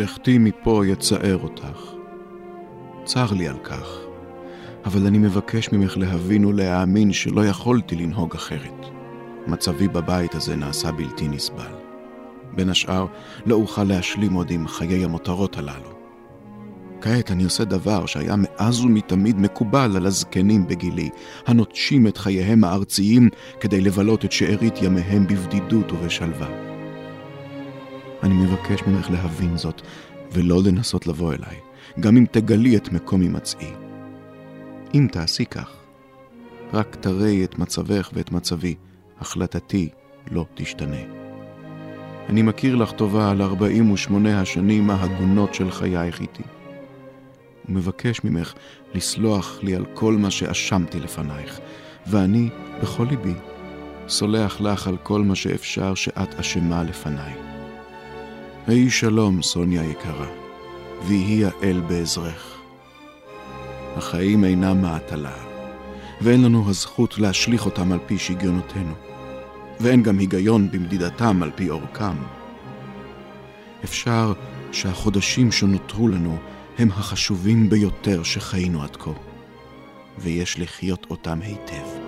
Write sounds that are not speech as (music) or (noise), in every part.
לכתי מפה יצער אותך. צר לי על כך, אבל אני מבקש ממך להבין ולהאמין שלא יכולתי לנהוג אחרת. מצבי בבית הזה נעשה בלתי נסבל. בין השאר, לא אוכל להשלים עוד עם חיי המותרות הללו. כעת אני עושה דבר שהיה מאז ומתמיד מקובל על הזקנים בגילי, הנוטשים את חייהם הארציים כדי לבלות את שארית ימיהם בבדידות ובשלווה. מבקש ממך להבין זאת, ולא לנסות לבוא אליי, גם אם תגלי את מקום הימצאי. אם תעשי כך, רק תראי את מצבך ואת מצבי, החלטתי לא תשתנה. אני מכיר לך טובה על 48 השנים ההגונות של חייך איתי. ומבקש ממך לסלוח לי על כל מה שאשמתי לפנייך, ואני, בכל ליבי, סולח לך על כל מה שאפשר שאת אשמה לפניי. היי שלום, סוניה יקרה, ויהי האל בעזרך. החיים אינם מעטלה, ואין לנו הזכות להשליך אותם על פי שגיונותינו, ואין גם היגיון במדידתם על פי אורכם. אפשר שהחודשים שנותרו לנו הם החשובים ביותר שחיינו עד כה, יש לחיות אותם היטב.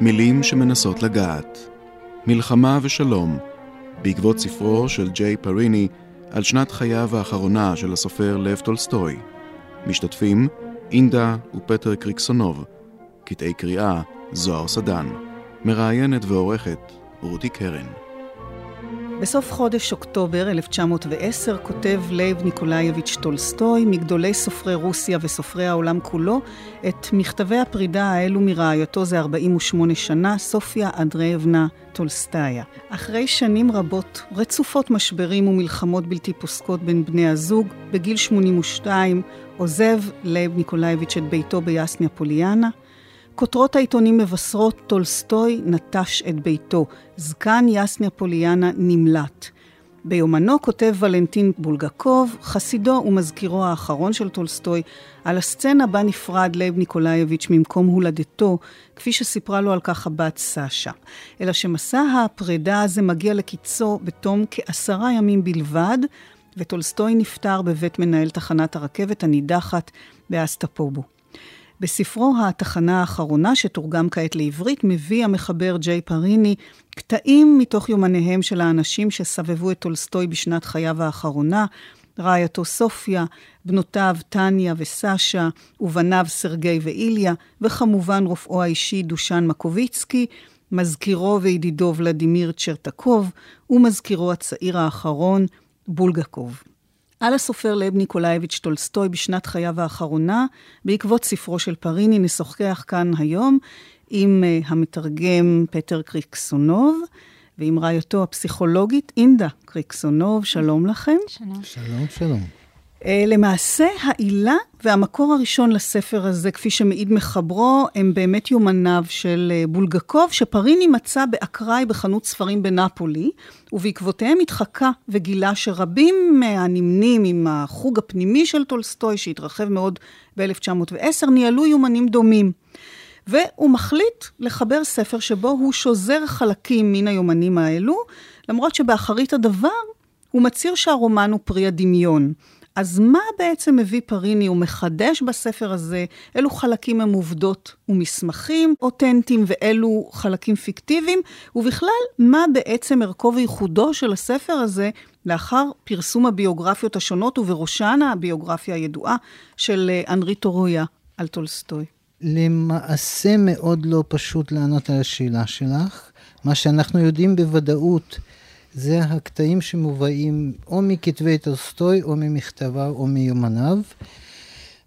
מילים שמנסות לגעת מלחמה ושלום, בעקבות ספרו של ג'יי פריני על שנת חייו האחרונה של הסופר לב טולסטוי. משתתפים אינדה ופטר קריקסונוב, קטעי קריאה זוהר סדן. מראיינת ועורכת רותי קרן. בסוף חודש אוקטובר 1910 כותב לב ניקולאייביץ' טולסטוי, מגדולי סופרי רוסיה וסופרי העולם כולו, את מכתבי הפרידה האלו מרעייתו זה 48 שנה, סופיה אנדרייבנה טולסטאיה. אחרי שנים רבות, רצופות משברים ומלחמות בלתי פוסקות בין בני הזוג, בגיל 82 עוזב לב ניקולאייביץ' את ביתו ביאסנאיה פוליאנה. כותרות העיתונים מבשרות טולסטוי נטש את ביתו. זקן יאסנאיה פוליאנה נמלט. ביומנו כותב ולנטין בולגקוב, חסידו ומזכירו האחרון של טולסטוי, על הסצנה בה נפרד לב ניקולאייביץ' ממקום הולדתו, כפי שסיפרה לו על כך הבת סשה. אלא שמסע הפרידה הזה מגיע לקיצו בתום כעשרה ימים בלבד, וטולסטוי נפטר בבית מנהל תחנת הרכבת הנידחת באסטפובו. בספרו התחנה האחרונה, שתורגם כעת לעברית, מביא המחבר ג'יי פריני קטעים מתוך יומניהם של האנשים שסבבו את טולסטוי בשנת חייו האחרונה, רעייתו סופיה, בנותיו טניה וסשה, ובניו סרגי ואיליה, וכמובן רופאו האישי דושן מקוביצקי, מזכירו וידידו ולדימיר צ'רטקוב, ומזכירו הצעיר האחרון, בולגקוב. על הסופר לב ניקולאייביץ' טולסטוי בשנת חייו האחרונה, בעקבות ספרו של פריני, נשוחח כאן היום עם uh, המתרגם פטר קריקסונוב, ועם רעייתו הפסיכולוגית אינדה קריקסונוב. שלום לכם. שלום. שלום, שלום. Uh, למעשה, העילה והמקור הראשון לספר הזה, כפי שמעיד מחברו, הם באמת יומניו של uh, בולגקוב, שפריני מצא באקראי בחנות ספרים בנפולי, ובעקבותיהם התחקה וגילה שרבים מהנמנים עם החוג הפנימי של טולסטוי, שהתרחב מאוד ב-1910, ניהלו יומנים דומים. והוא מחליט לחבר ספר שבו הוא שוזר חלקים מן היומנים האלו, למרות שבאחרית הדבר הוא מצהיר שהרומן הוא פרי הדמיון. אז מה בעצם מביא פריני ומחדש בספר הזה? אילו חלקים הם עובדות ומסמכים אותנטיים ואילו חלקים פיקטיביים? ובכלל, מה בעצם ערכו וייחודו של הספר הזה לאחר פרסום הביוגרפיות השונות, ובראשן הביוגרפיה הידועה של אה, אנרי טורויה על טולסטוי? למעשה מאוד לא פשוט לענות על השאלה שלך. מה שאנחנו יודעים בוודאות זה הקטעים שמובאים או מכתבי טולסטוי או ממכתביו או מיומניו.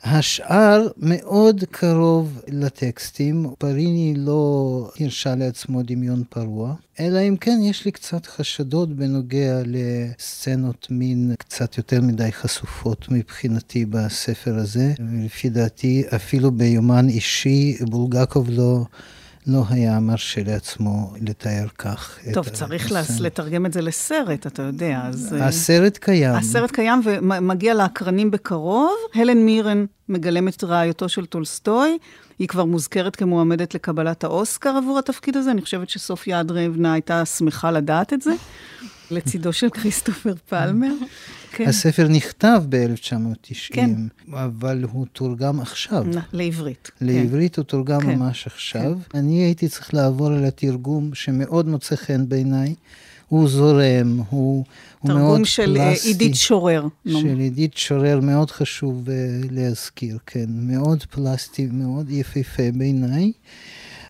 השאר מאוד קרוב לטקסטים, פריני לא הרשה לעצמו דמיון פרוע, אלא אם כן יש לי קצת חשדות בנוגע לסצנות מין קצת יותר מדי חשופות מבחינתי בספר הזה, ולפי דעתי אפילו ביומן אישי בולגקוב לא לא היה מרשה לעצמו לתאר כך. טוב, צריך לס... לתרגם את זה לסרט, אתה יודע, אז... אה, הסרט קיים. הסרט קיים ומגיע לאקרנים בקרוב. הלן מירן מגלמת את רעיותו של טולסטוי. היא כבר מוזכרת כמועמדת לקבלת האוסקר עבור התפקיד הזה. אני חושבת שסופיה אדרבנה הייתה שמחה לדעת את זה, לצידו של (laughs) כריסטופר פלמר. כן. הספר נכתב ב-1990, כן. אבל הוא תורגם עכשיו. לעברית. לעברית כן. הוא תורגם כן. ממש עכשיו. כן. אני הייתי צריך לעבור על התרגום שמאוד מוצא חן בעיניי. הוא זורם, הוא, הוא מאוד תרגום של אה, עידית שורר. של עידית שורר, מאוד חשוב uh, להזכיר, כן. מאוד פלסטי, מאוד יפהפה בעיניי.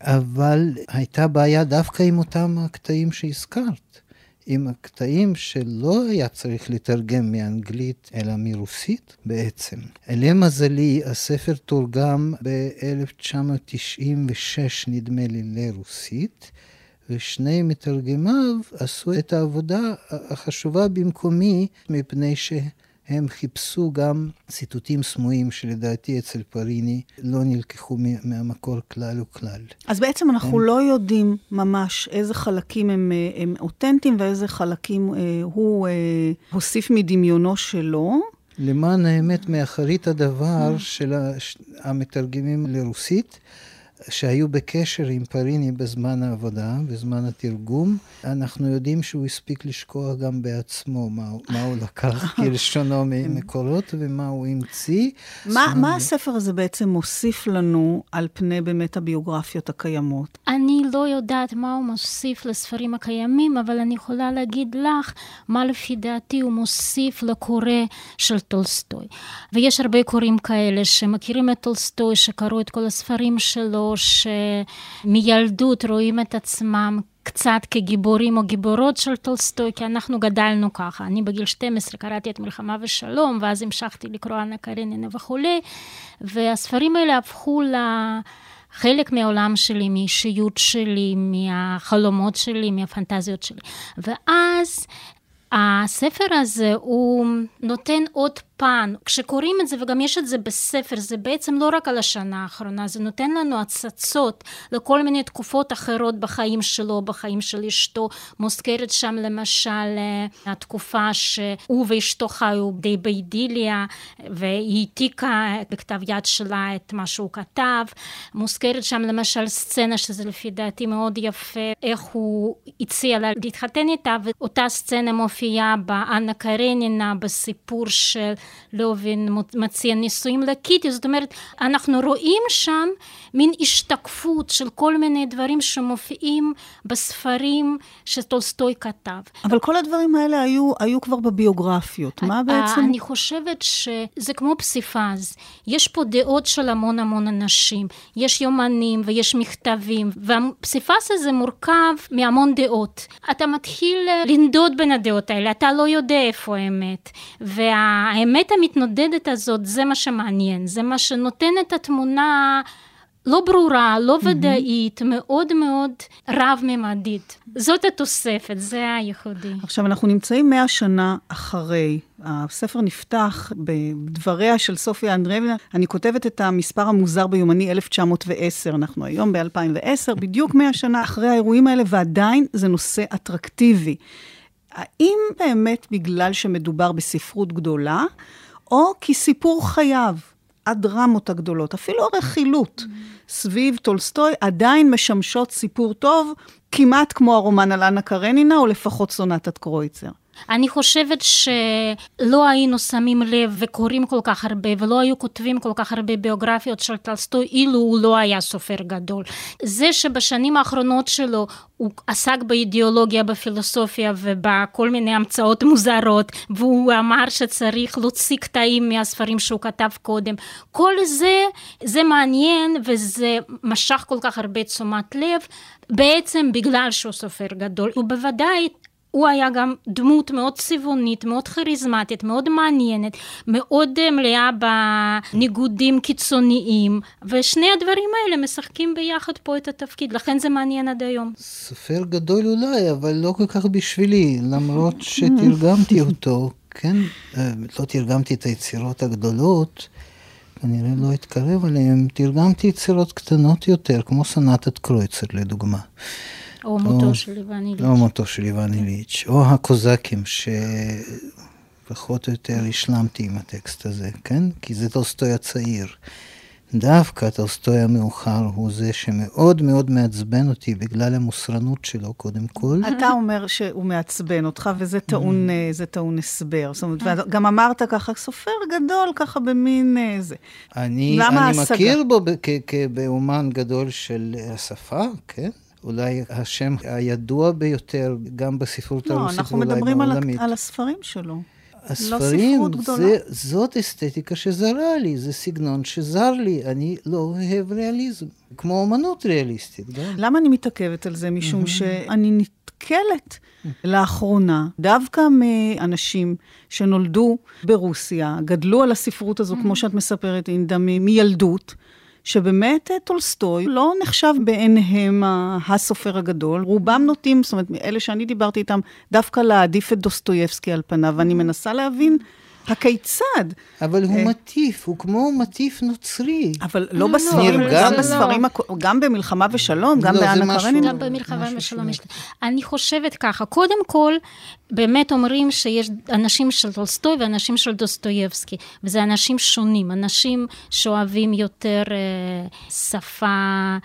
אבל הייתה בעיה דווקא עם אותם הקטעים שהזכרת. עם הקטעים שלא היה צריך לתרגם מאנגלית אלא מרוסית בעצם. למזלי, הספר תורגם ב-1996 נדמה לי לרוסית, ושני מתרגמיו עשו את העבודה החשובה במקומי מפני ש... הם חיפשו גם ציטוטים סמויים שלדעתי אצל פריני לא נלקחו מהמקור כלל וכלל. אז בעצם אנחנו הם... לא יודעים ממש איזה חלקים הם, אה, הם אותנטיים ואיזה חלקים אה, הוא אה, הוסיף מדמיונו שלו. למען האמת, מאחרית הדבר של המתרגמים לרוסית, שהיו בקשר עם פריני בזמן העבודה, בזמן התרגום. אנחנו יודעים שהוא הספיק לשקוע גם בעצמו, מה, מה הוא לקח (laughs) כלשונו ממקורות ומה הוא המציא. מה, מה הספר הזה בעצם מוסיף לנו על פני באמת הביוגרפיות הקיימות? אני לא יודעת מה הוא מוסיף לספרים הקיימים, אבל אני יכולה להגיד לך מה לפי דעתי הוא מוסיף לקורא של טולסטוי. ויש הרבה קוראים כאלה שמכירים את טולסטוי, שקראו את כל הספרים שלו, שמילדות רואים את עצמם קצת כגיבורים או גיבורות של טולסטוי, כי אנחנו גדלנו ככה. אני בגיל 12 קראתי את מלחמה ושלום, ואז המשכתי לקרוא אנה קרנינה וכולי, והספרים האלה הפכו ל... חלק מהעולם שלי, מאישיות שלי, מהחלומות שלי, מהפנטזיות שלי. ואז הספר הזה הוא נותן עוד פן, כשקוראים את זה, וגם יש את זה בספר, זה בעצם לא רק על השנה האחרונה, זה נותן לנו הצצות לכל מיני תקופות אחרות בחיים שלו, בחיים של אשתו. מוזכרת שם למשל אה, התקופה שהוא ואשתו חיו די באידיליה, והיא העתיקה בכתב יד שלה את מה שהוא כתב. מוזכרת שם למשל סצנה שזה לפי דעתי מאוד יפה, איך הוא הציע לה להתחתן איתה, ואותה סצנה מופיעה באנה קרנינה בסיפור של לובין מציע נישואים לקיטי, זאת אומרת, אנחנו רואים שם מין השתקפות של כל מיני דברים שמופיעים בספרים שטולסטוי כתב. אבל כל הדברים האלה היו, היו כבר בביוגרפיות, מה אה, בעצם? אני חושבת שזה כמו פסיפס, יש פה דעות של המון המון אנשים, יש יומנים ויש מכתבים, והפסיפס הזה מורכב מהמון דעות. אתה מתחיל לנדוד בין הדעות האלה, אתה לא יודע איפה האמת, והאמת האמת המתנודדת הזאת, זה מה שמעניין, זה מה שנותן את התמונה לא ברורה, לא mm-hmm. ודאית, מאוד מאוד רב-ממדית. זאת התוספת, זה הייחודי. עכשיו, אנחנו נמצאים מאה שנה אחרי. הספר נפתח בדבריה של סופיה אנדרבנה. אני כותבת את המספר המוזר ביומני 1910. אנחנו היום ב-2010, בדיוק מאה שנה אחרי האירועים האלה, ועדיין זה נושא אטרקטיבי. האם באמת בגלל שמדובר בספרות גדולה, או כי סיפור חייו, הדרמות הגדולות, אפילו הרכילות. סביב טולסטוי, עדיין משמשות סיפור טוב, כמעט כמו הרומן על אנה קרנינה, או לפחות סונטת קרויצר. אני חושבת שלא היינו שמים לב וקוראים כל כך הרבה ולא היו כותבים כל כך הרבה ביוגרפיות של טולסטוי אילו הוא לא היה סופר גדול. זה שבשנים האחרונות שלו הוא עסק באידיאולוגיה, בפילוסופיה ובכל מיני המצאות מוזרות והוא אמר שצריך להוציא קטעים מהספרים שהוא כתב קודם. כל זה, זה מעניין וזה משך כל כך הרבה תשומת לב בעצם בגלל שהוא סופר גדול. הוא בוודאי הוא היה גם דמות מאוד צבעונית, מאוד כריזמטית, מאוד מעניינת, מאוד אה, מלאה בניגודים קיצוניים, ושני הדברים האלה משחקים ביחד פה את התפקיד, לכן זה מעניין עד היום. סופר גדול אולי, אבל לא כל כך בשבילי, למרות (laughs) שתרגמתי אותו, כן, אה, לא תרגמתי את היצירות הגדולות. כנראה לא אתקרב אליהם, תרגמתי יצירות קטנות יותר, כמו סונטת קרויצר לדוגמה. או מותו של איוון איליץ'. או מותו של איוון איליץ', או הקוזקים, שפחות או יותר השלמתי עם הטקסט הזה, כן? כי זה טולסטוי הצעיר. דווקא טולסטוי המאוחר הוא זה שמאוד מאוד מעצבן אותי בגלל המוסרנות שלו, קודם כל. אתה אומר שהוא מעצבן אותך, וזה טעון, mm. טעון הסבר. זאת אומרת, וגם אמרת ככה, סופר גדול, ככה במין זה. אני, אני מכיר בו באומן גדול של השפה, כן? אולי השם הידוע ביותר, גם בספרות לא, הרוסית ואולי בעולמית. לא, אנחנו מדברים על, על הספרים שלו. הספרים, לא זה, זאת אסתטיקה שזרה לי, זה סגנון שזר לי, אני לא אוהב ריאליזם, כמו אומנות ריאליסטית. גם. למה אני מתעכבת על זה? משום שאני נתקלת לאחרונה, דווקא מאנשים שנולדו ברוסיה, גדלו על הספרות הזו, כמו שאת מספרת, אינדה, מילדות. שבאמת אה, טולסטוי לא נחשב בעיניהם הסופר הגדול. רובם נוטים, זאת אומרת, אלה שאני דיברתי איתם, דווקא להעדיף את דוסטויבסקי על פניו, ואני מנסה להבין הכיצד? אבל הוא אה, מטיף, הוא כמו מטיף נוצרי. אבל לא, לא בספרים, לא, גם בספרים, לא. גם במלחמה ושלום, גם באנה קרנינה. גם במלחמה ושלום. אני חושבת ככה, קודם כל, באמת אומרים שיש אנשים של טולסטוי ואנשים של דוסטויבסקי, וזה אנשים שונים, אנשים שאוהבים יותר אה, שפה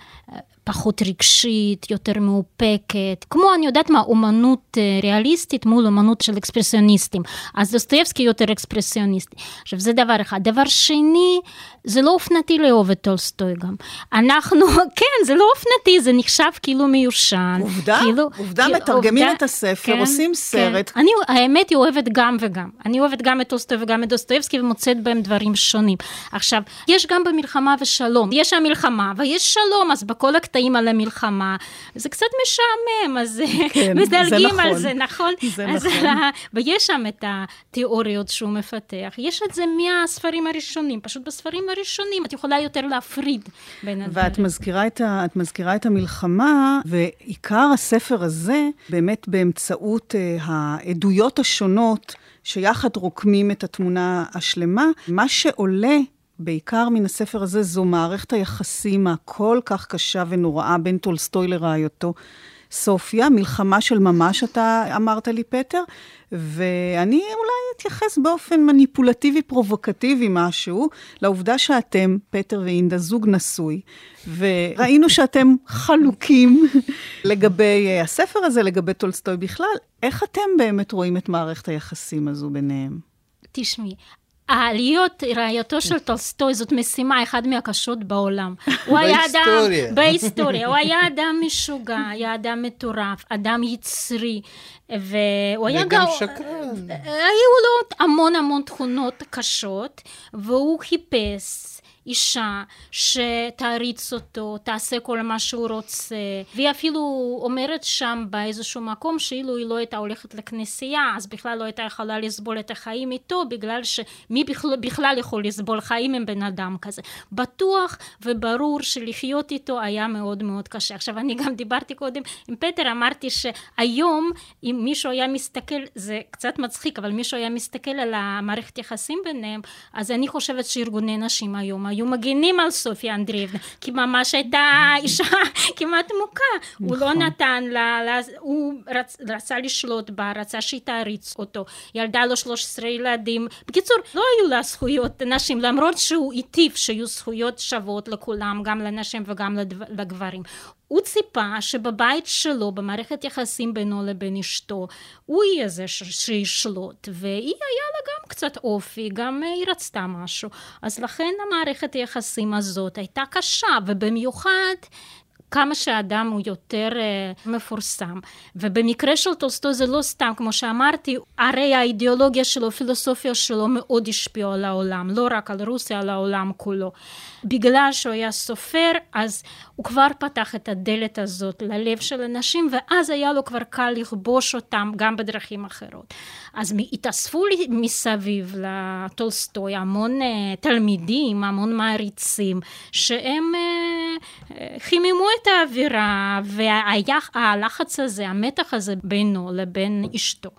פחות רגשית, יותר מאופקת, כמו אני יודעת מה, אומנות אה, ריאליסטית מול אומנות של אקספרסיוניסטים. אז דוסטויבסקי יותר אקספרסיוניסטי. עכשיו זה דבר אחד. דבר שני, זה לא אופנתי לאהוב את טולסטוי גם. אנחנו, (laughs) כן, זה לא אופנתי, זה נחשב כאילו מיושן. עובדה, כאילו, עובדה, כאילו, מתרגמים עובדה, את הספר, כן, עושים כן. סרט. כן. אני, האמת היא אוהבת גם וגם. אני אוהבת גם את טולסטוי וגם את דוסטויבסקי ומוצאת בהם דברים שונים. עכשיו, יש גם במלחמה ושלום, יש המלחמה ויש שלום, אז בכל הקטעים על המלחמה, זה קצת משעמם, אז כן, מדלגים נכון. על זה, נכון? (laughs) זה אז, נכון. ויש שם את התיאוריות שהוא מפתח. יש את זה מהספרים הראשונים, פשוט בספרים הראשונים את יכולה יותר להפריד בין הדברים. ואת מזכירה את, ה, מזכירה את המלחמה, ועיקר הספר הזה, באמת באמצעות uh, העדויות השונות, שיחד רוקמים את התמונה השלמה. מה שעולה בעיקר מן הספר הזה זו מערכת היחסים הכל כך קשה ונוראה בין טולסטוי לרעייתו. סופיה, מלחמה של ממש, אתה אמרת לי, פטר, ואני אולי אתייחס באופן מניפולטיבי, פרובוקטיבי משהו, לעובדה שאתם, פטר ואינדה, זוג נשוי, וראינו שאתם חלוקים לגבי אה, הספר הזה, לגבי טולסטוי בכלל. איך אתם באמת רואים את מערכת היחסים הזו ביניהם? תשמעי, להיות רעייתו של טולסטוי זאת משימה אחת מהקשות בעולם. הוא היה אדם, בהיסטוריה, הוא היה אדם משוגע, היה אדם מטורף, אדם יצרי, והוא היה וגם שקרן. היו לו המון המון תכונות קשות, והוא חיפש אישה שתעריץ אותו, תעשה כל מה שהוא רוצה, והיא אפילו אומרת שם באיזשהו מקום שאילו היא לא הייתה הולכת לכנסייה, אז בכלל לא הייתה יכולה לסבול את החיים איתו, בגלל שמי בכלל, בכלל יכול לסבול חיים עם בן אדם כזה. בטוח וברור שלחיות איתו היה מאוד מאוד קשה. עכשיו, אני גם דיברתי קודם עם פטר, אמרתי שהיום, אם מישהו היה מסתכל, זה קצת מצחיק, אבל מישהו היה מסתכל על המערכת יחסים ביניהם, אז אני חושבת שארגוני נשים היום היו מגינים על סופיה אנדריבנה, כי ממש הייתה אישה (laughs) כמעט מוכה. הוא לא נכון. נתן לה, הוא רצ, רצה לשלוט בה, רצה שהיא תעריץ אותו. ילדה לו 13 ילדים. בקיצור, לא היו לה זכויות נשים, למרות שהוא הטיף שיהיו זכויות שוות לכולם, גם לנשים וגם לגברים. הוא ציפה שבבית שלו, במערכת יחסים בינו לבין אשתו, הוא יהיה זה שישלוט, והיא היה לה גם קצת אופי, גם היא רצתה משהו. אז לכן המערכת היחסים הזאת הייתה קשה, ובמיוחד כמה שהאדם הוא יותר uh, מפורסם. ובמקרה של טולסטוי זה לא סתם, כמו שאמרתי, הרי האידיאולוגיה שלו, הפילוסופיה שלו מאוד השפיעו על העולם, לא רק על רוסיה, על העולם כולו. בגלל שהוא היה סופר, אז הוא כבר פתח את הדלת הזאת ללב של אנשים, ואז היה לו כבר קל לכבוש אותם גם בדרכים אחרות. אז התאספו מסביב לטולסטוי המון uh, תלמידים, המון מעריצים, שהם uh, חיממו את האווירה, והלחץ הזה, המתח הזה בינו לבין אשתו.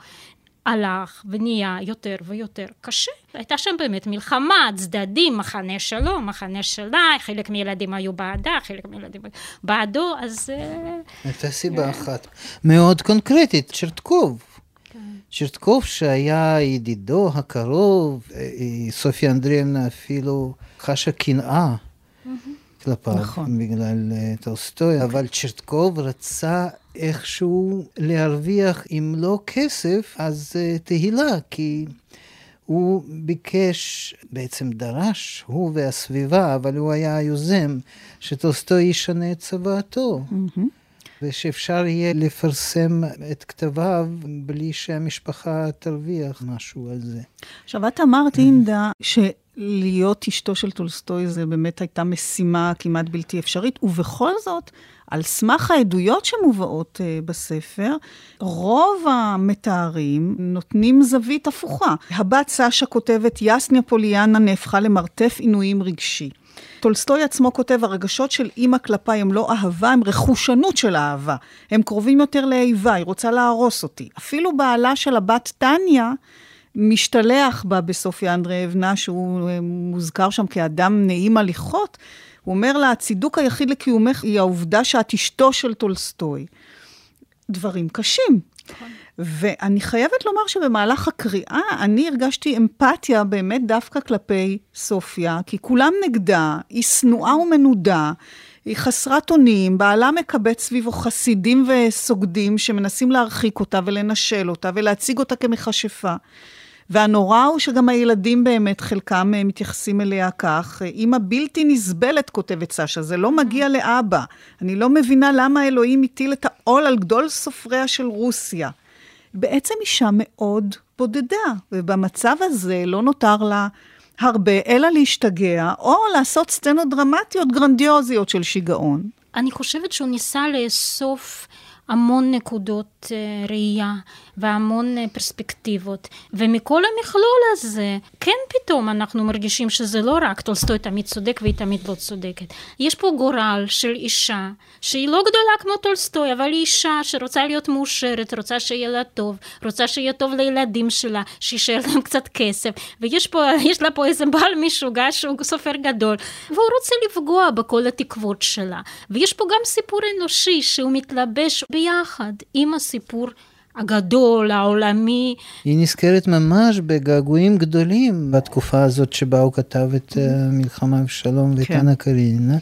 הלך ונהיה יותר ויותר קשה. הייתה שם באמת מלחמה, צדדים, מחנה שלו, מחנה שלה, חלק מהילדים היו בעדה, חלק מהילדים בעדו, אז... אה, הייתה סיבה אחת מאוד קונקרטית, צ'רטקוב. כן. צ'רטקוב שהיה ידידו הקרוב, אה, אה, סופיה אנדריאנה אפילו חשה קנאה כלפיו, נכון. בגלל טולסטוי, אבל צ'רטקוב רצה איכשהו להרוויח, אם לא כסף, אז uh, תהילה, כי הוא ביקש, בעצם דרש, הוא והסביבה, אבל הוא היה היוזם, שטולסטוי ישנה את צוואתו. אהמ. ושאפשר יהיה לפרסם את כתביו בלי שהמשפחה תרוויח משהו על זה. עכשיו, את אמרת, אינדה, שלהיות אשתו של טולסטוי זה באמת הייתה משימה כמעט בלתי אפשרית, ובכל זאת, על סמך העדויות שמובאות אה, בספר, רוב המתארים נותנים זווית הפוכה. הבת סשה כותבת, יסניה פוליאנה נהפכה למרתף עינויים רגשי. טולסטוי עצמו כותב, הרגשות של אימא כלפיי הם לא אהבה, הם רכושנות של אהבה. הם קרובים יותר לאיבה, היא רוצה להרוס אותי. אפילו בעלה של הבת טניה, משתלח בה בסופיה אנדרייבנה, שהוא אה, מוזכר שם כאדם נעים הליכות, הוא אומר לה, הצידוק היחיד לקיומך היא העובדה שאת אשתו של טולסטוי. דברים קשים. נכון. ואני חייבת לומר שבמהלך הקריאה אני הרגשתי אמפתיה באמת דווקא כלפי סופיה, כי כולם נגדה, היא שנואה ומנודה, היא חסרת אונים, בעלה מקבץ סביבו חסידים וסוגדים שמנסים להרחיק אותה ולנשל אותה ולהציג אותה כמכשפה. והנורא הוא שגם הילדים באמת, חלקם אה, מתייחסים אליה כך. אימא בלתי נסבלת, כותבת סשה, זה לא מגיע לאבא. אני לא מבינה למה אלוהים הטיל את העול על גדול סופריה של רוסיה. בעצם אישה מאוד בודדה, ובמצב הזה לא נותר לה הרבה, אלא להשתגע, או לעשות סצנות דרמטיות גרנדיוזיות של שיגעון. אני חושבת שהוא ניסה לאסוף המון נקודות אה, ראייה והמון אה, פרספקטיבות. ומכל המכלול הזה, כן פתאום אנחנו מרגישים שזה לא רק טולסטוי תמיד צודק והיא תמיד לא צודקת. יש פה גורל של אישה שהיא לא גדולה כמו טולסטוי, אבל היא אישה שרוצה להיות מאושרת, רוצה שיהיה לה טוב, רוצה שיהיה טוב לילדים שלה, שישאר להם קצת כסף. ויש פה, לה פה איזה בעל משוגע שהוא סופר גדול, והוא רוצה לפגוע בכל התקוות שלה. ויש פה גם סיפור אנושי שהוא מתלבש ביחד עם הסיפור הגדול, העולמי. היא נזכרת ממש בגעגועים גדולים בתקופה הזאת שבה הוא כתב את uh, מלחמה ושלום כן. וטנה קרינה.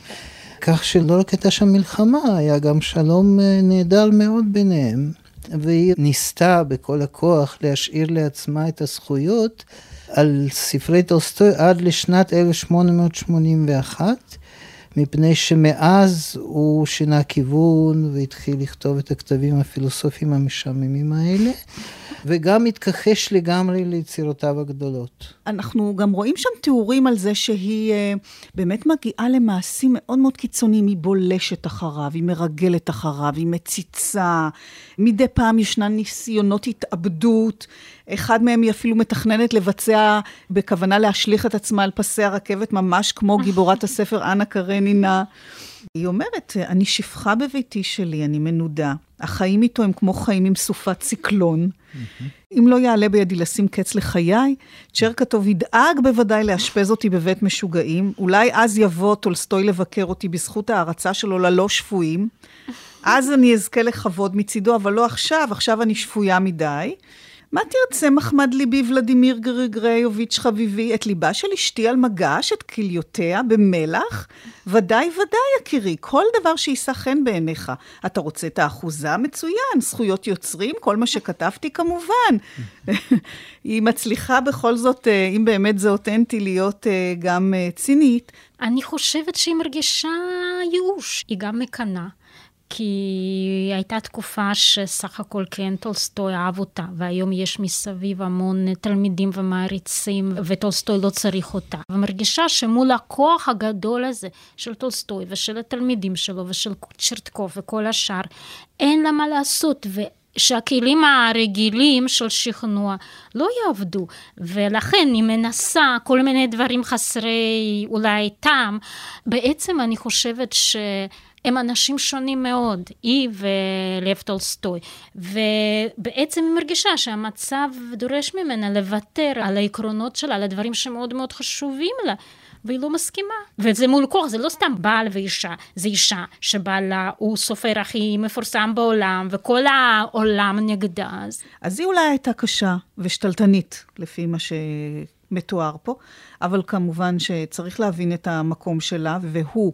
כך שלא רק הייתה שם מלחמה, היה גם שלום uh, נהדר מאוד ביניהם. והיא ניסתה בכל הכוח להשאיר לעצמה את הזכויות על ספרי טולסטוי עד לשנת 1881. מפני שמאז הוא שינה כיוון והתחיל לכתוב את הכתבים הפילוסופיים המשעממים האלה, וגם התכחש לגמרי ליצירותיו הגדולות. אנחנו גם רואים שם תיאורים על זה שהיא uh, באמת מגיעה למעשים מאוד מאוד קיצוניים, היא בולשת אחריו, היא מרגלת אחריו, היא מציצה, מדי פעם ישנן ניסיונות התאבדות. אחד מהם היא אפילו מתכננת לבצע בכוונה להשליך את עצמה על פסי הרכבת, ממש כמו גיבורת (laughs) הספר אנה קרנינה. היא אומרת, אני שפחה בביתי שלי, אני מנודה. החיים איתו הם כמו חיים עם סופת ציקלון. אם לא יעלה בידי לשים קץ לחיי, צ'רטקוב ידאג בוודאי לאשפז אותי בבית משוגעים. אולי אז יבוא טולסטוי לבקר אותי בזכות ההערצה שלו ללא שפויים. אז אני אזכה לכבוד מצידו, אבל לא עכשיו, עכשיו אני שפויה מדי. מה תרצה מחמד ליבי ולדימיר גרגריוביץ' חביבי, את ליבה של אשתי על מגש, את כליותיה במלח? ודאי ודאי, יקירי, כל דבר שיישא חן בעיניך. אתה רוצה את האחוזה? מצוין, זכויות יוצרים, כל מה שכתבתי כמובן. (laughs) היא מצליחה בכל זאת, אה, אם באמת זה אותנטי, להיות אה, גם אה, צינית. אני חושבת שהיא מרגישה ייאוש, היא גם מקנאה. כי הייתה תקופה שסך הכל כן טולסטוי אהב אותה, והיום יש מסביב המון תלמידים ומעריצים, וטולסטוי לא צריך אותה. ומרגישה שמול הכוח הגדול הזה של טולסטוי ושל התלמידים שלו ושל צ'רטקוב וכל השאר, אין לה מה לעשות, ו... שהכלים הרגילים של שכנוע לא יעבדו, ולכן היא מנסה כל מיני דברים חסרי אולי טעם. בעצם אני חושבת ש... הם אנשים שונים מאוד, היא ולב טולסטוי, ובעצם היא מרגישה שהמצב דורש ממנה לוותר על העקרונות שלה, על הדברים שמאוד מאוד חשובים לה. והיא לא מסכימה. וזה מול כוח, זה לא סתם בעל ואישה, זה אישה שבעלה הוא סופר הכי מפורסם בעולם, וכל העולם נגדה. אז היא אולי הייתה קשה ושתלטנית, לפי מה שמתואר פה, אבל כמובן שצריך להבין את המקום שלה, והוא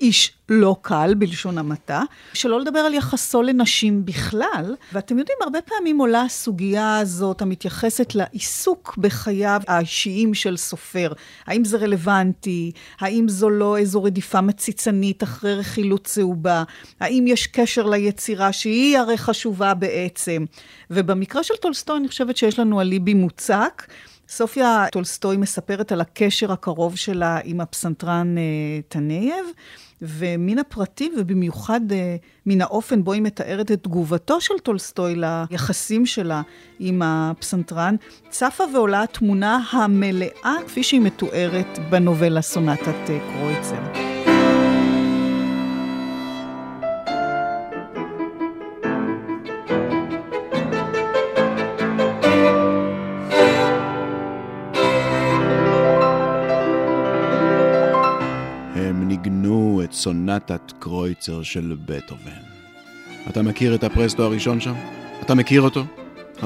איש לא קל, בלשון המעטה, שלא לדבר על יחסו לנשים בכלל. ואתם יודעים, הרבה פעמים עולה הסוגיה הזאת המתייחסת לעיסוק בחייו האישיים של סופר. האם זה רלוונטי? האם זו לא איזו רדיפה מציצנית אחרי רכילות צהובה? האם יש קשר ליצירה שהיא הרי חשובה בעצם? ובמקרה של טולסטוי אני חושבת שיש לנו אליבי מוצק. סופיה טולסטוי מספרת על הקשר הקרוב שלה עם הפסנתרן אה, טנייב. ומן הפרטים, ובמיוחד אה, מן האופן בו היא מתארת את תגובתו של טולסטוי ליחסים שלה עם הפסנתרן, צפה ועולה התמונה המלאה כפי שהיא מתוארת בנובלה סונטת אה, קרויצר. סונטת קרויצר של בטהובן. אתה מכיר את הפרסטו הראשון שם? אתה מכיר אותו? Oh,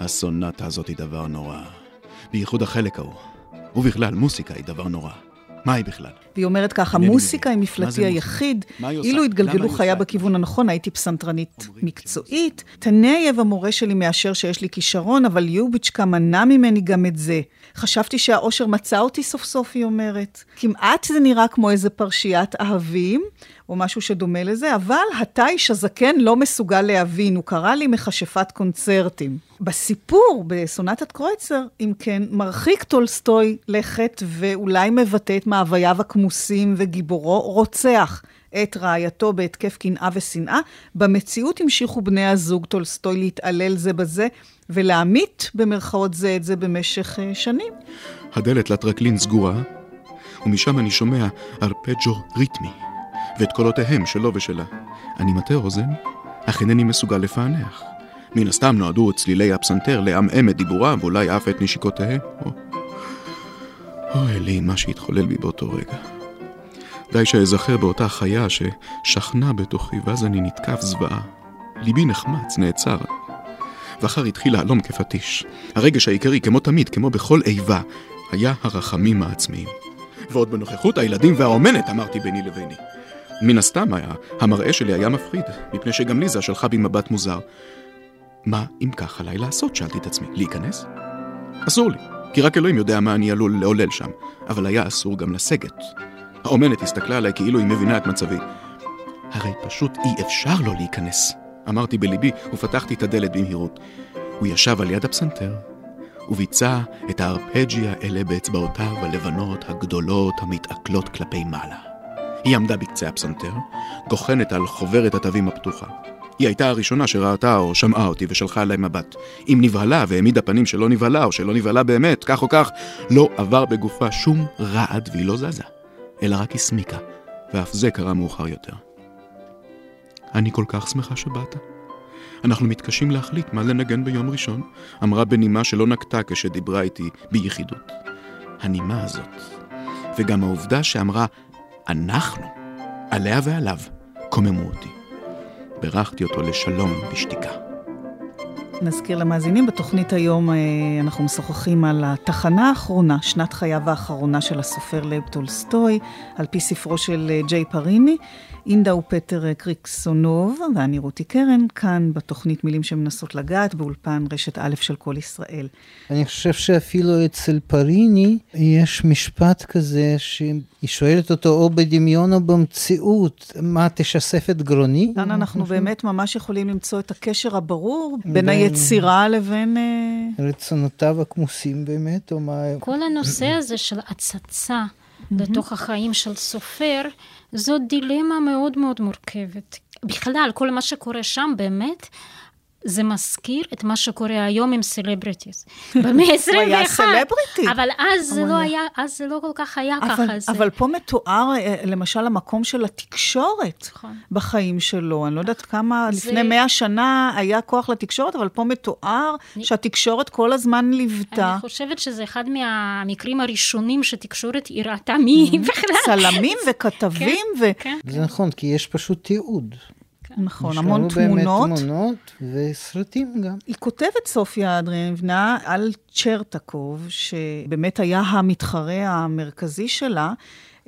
הסונטה הזאת היא דבר נורא. בייחוד החלק ההוא. ובכלל, מוסיקה היא דבר נורא. מה היא בכלל? והיא אומרת ככה, מוסיקה היא מפלטי היחיד. אילו התגלגלו חיה בכיוון הנכון, הייתי פסנתרנית מקצועית. תנייב המורה שלי מאשר שיש לי כישרון, אבל יוביצ'קה מנע ממני גם את זה. חשבתי שהאושר מצא אותי סוף סוף, היא אומרת. כמעט זה נראה כמו איזה פרשיית אהבים, או משהו שדומה לזה, אבל התיש הזקן לא מסוגל להבין, הוא קרא לי מכשפת קונצרטים. בסיפור, בסונטת קרויצר, אם כן, מרחיק טולסטוי לכת ואולי מבטא את מאווייו הכמוסים וגיבורו, רוצח את רעייתו בהתקף קנאה ושנאה. במציאות המשיכו בני הזוג טולסטוי להתעלל זה בזה, ולהמית במרכאות זה את זה במשך uh, שנים. הדלת לטרקלין סגורה, ומשם אני שומע ארפג'ו ריתמי, ואת קולותיהם שלו ושלה. אני מטה אוזן, אך אינני מסוגל לפענח. מן הסתם נועדו צלילי הפסנתר לעמעם את דיבורם, ואולי אף את נשיקותיהם. או... אוי לי, מה שהתחולל בי באותו רגע. די שאזכר באותה חיה ששכנה בתוכי, ואז אני נתקף זוועה. ליבי נחמץ, נעצר. ואחר התחיל להלום כפטיש. הרגש העיקרי, כמו תמיד, כמו בכל איבה, היה הרחמים העצמיים. ועוד בנוכחות הילדים והאומנת, אמרתי ביני לביני. מן הסתם היה, המראה שלי היה מפחיד, מפני שגם ליזה שלחה בי מבט מוזר. מה אם כך עליי לעשות? שאלתי את עצמי. להיכנס? אסור לי, כי רק אלוהים יודע מה אני עלול לעולל שם, אבל היה אסור גם לסגת. האומנת הסתכלה עליי כאילו היא מבינה את מצבי. הרי פשוט אי אפשר לא להיכנס. אמרתי בליבי ופתחתי את הדלת במהירות. הוא ישב על יד הפסנתר וביצע את הארפג'י האלה באצבעותיו הלבנות הגדולות המתעכלות כלפי מעלה. היא עמדה בקצה הפסנתר, גוחנת על חוברת התווים הפתוחה. היא הייתה הראשונה שראתה או שמעה אותי ושלחה עליי מבט. אם נבהלה והעמידה פנים שלא נבהלה או שלא נבהלה באמת, כך או כך, לא עבר בגופה שום רעד והיא לא זזה, אלא רק הסמיקה, ואף זה קרה מאוחר יותר. אני כל כך שמחה שבאת. אנחנו מתקשים להחליט מה לנגן ביום ראשון, אמרה בנימה שלא נקטה כשדיברה איתי ביחידות. הנימה הזאת, וגם העובדה שאמרה אנחנו, עליה ועליו, קוממו אותי. בירכתי אותו לשלום בשתיקה. נזכיר למאזינים, בתוכנית היום אה, אנחנו משוחחים על התחנה האחרונה, שנת חייו האחרונה של הסופר לב טולסטוי, על פי ספרו של אה, ג'יי פריני. אינדה ופטר קריקסונוב, ואני רותי קרן, כאן בתוכנית מילים שמנסות לגעת, באולפן רשת א' של כל ישראל. אני חושב שאפילו אצל פריני יש משפט כזה שהיא שואלת אותו או בדמיון או במציאות, מה תשסף את גרוני? כאן אנחנו באמת ממש יכולים למצוא את הקשר הברור בין היצירה לבין... אה, רצונותיו הכמוסים באמת, או מה... כל הנושא הזה של הצצה. לתוך החיים של סופר, זו דילמה מאוד מאוד מורכבת. בכלל, כל מה שקורה שם באמת, זה מזכיר את מה שקורה היום עם סלבריטיז. (laughs) במאה ה-21. הוא היה סלבריטי. אבל אז זה לא היה, אז זה לא כל כך היה אבל, ככה. אבל פה מתואר, אה, למשל, המקום של התקשורת נכון. בחיים שלו. אני לא יודעת כמה, לפני מאה שנה היה כוח לתקשורת, אבל פה מתואר שהתקשורת כל הזמן ליוותה. אני חושבת שזה אחד מהמקרים הראשונים שתקשורת הראתה מי בכלל. צלמים וכתבים, ו... כן. זה נכון, כי יש פשוט תיעוד. נכון, המון נשארו באמת תמונות. תמונות וסרטים גם. היא כותבת, סופיה אדריאבנה, על צ'רטקוב, שבאמת היה המתחרה המרכזי שלה.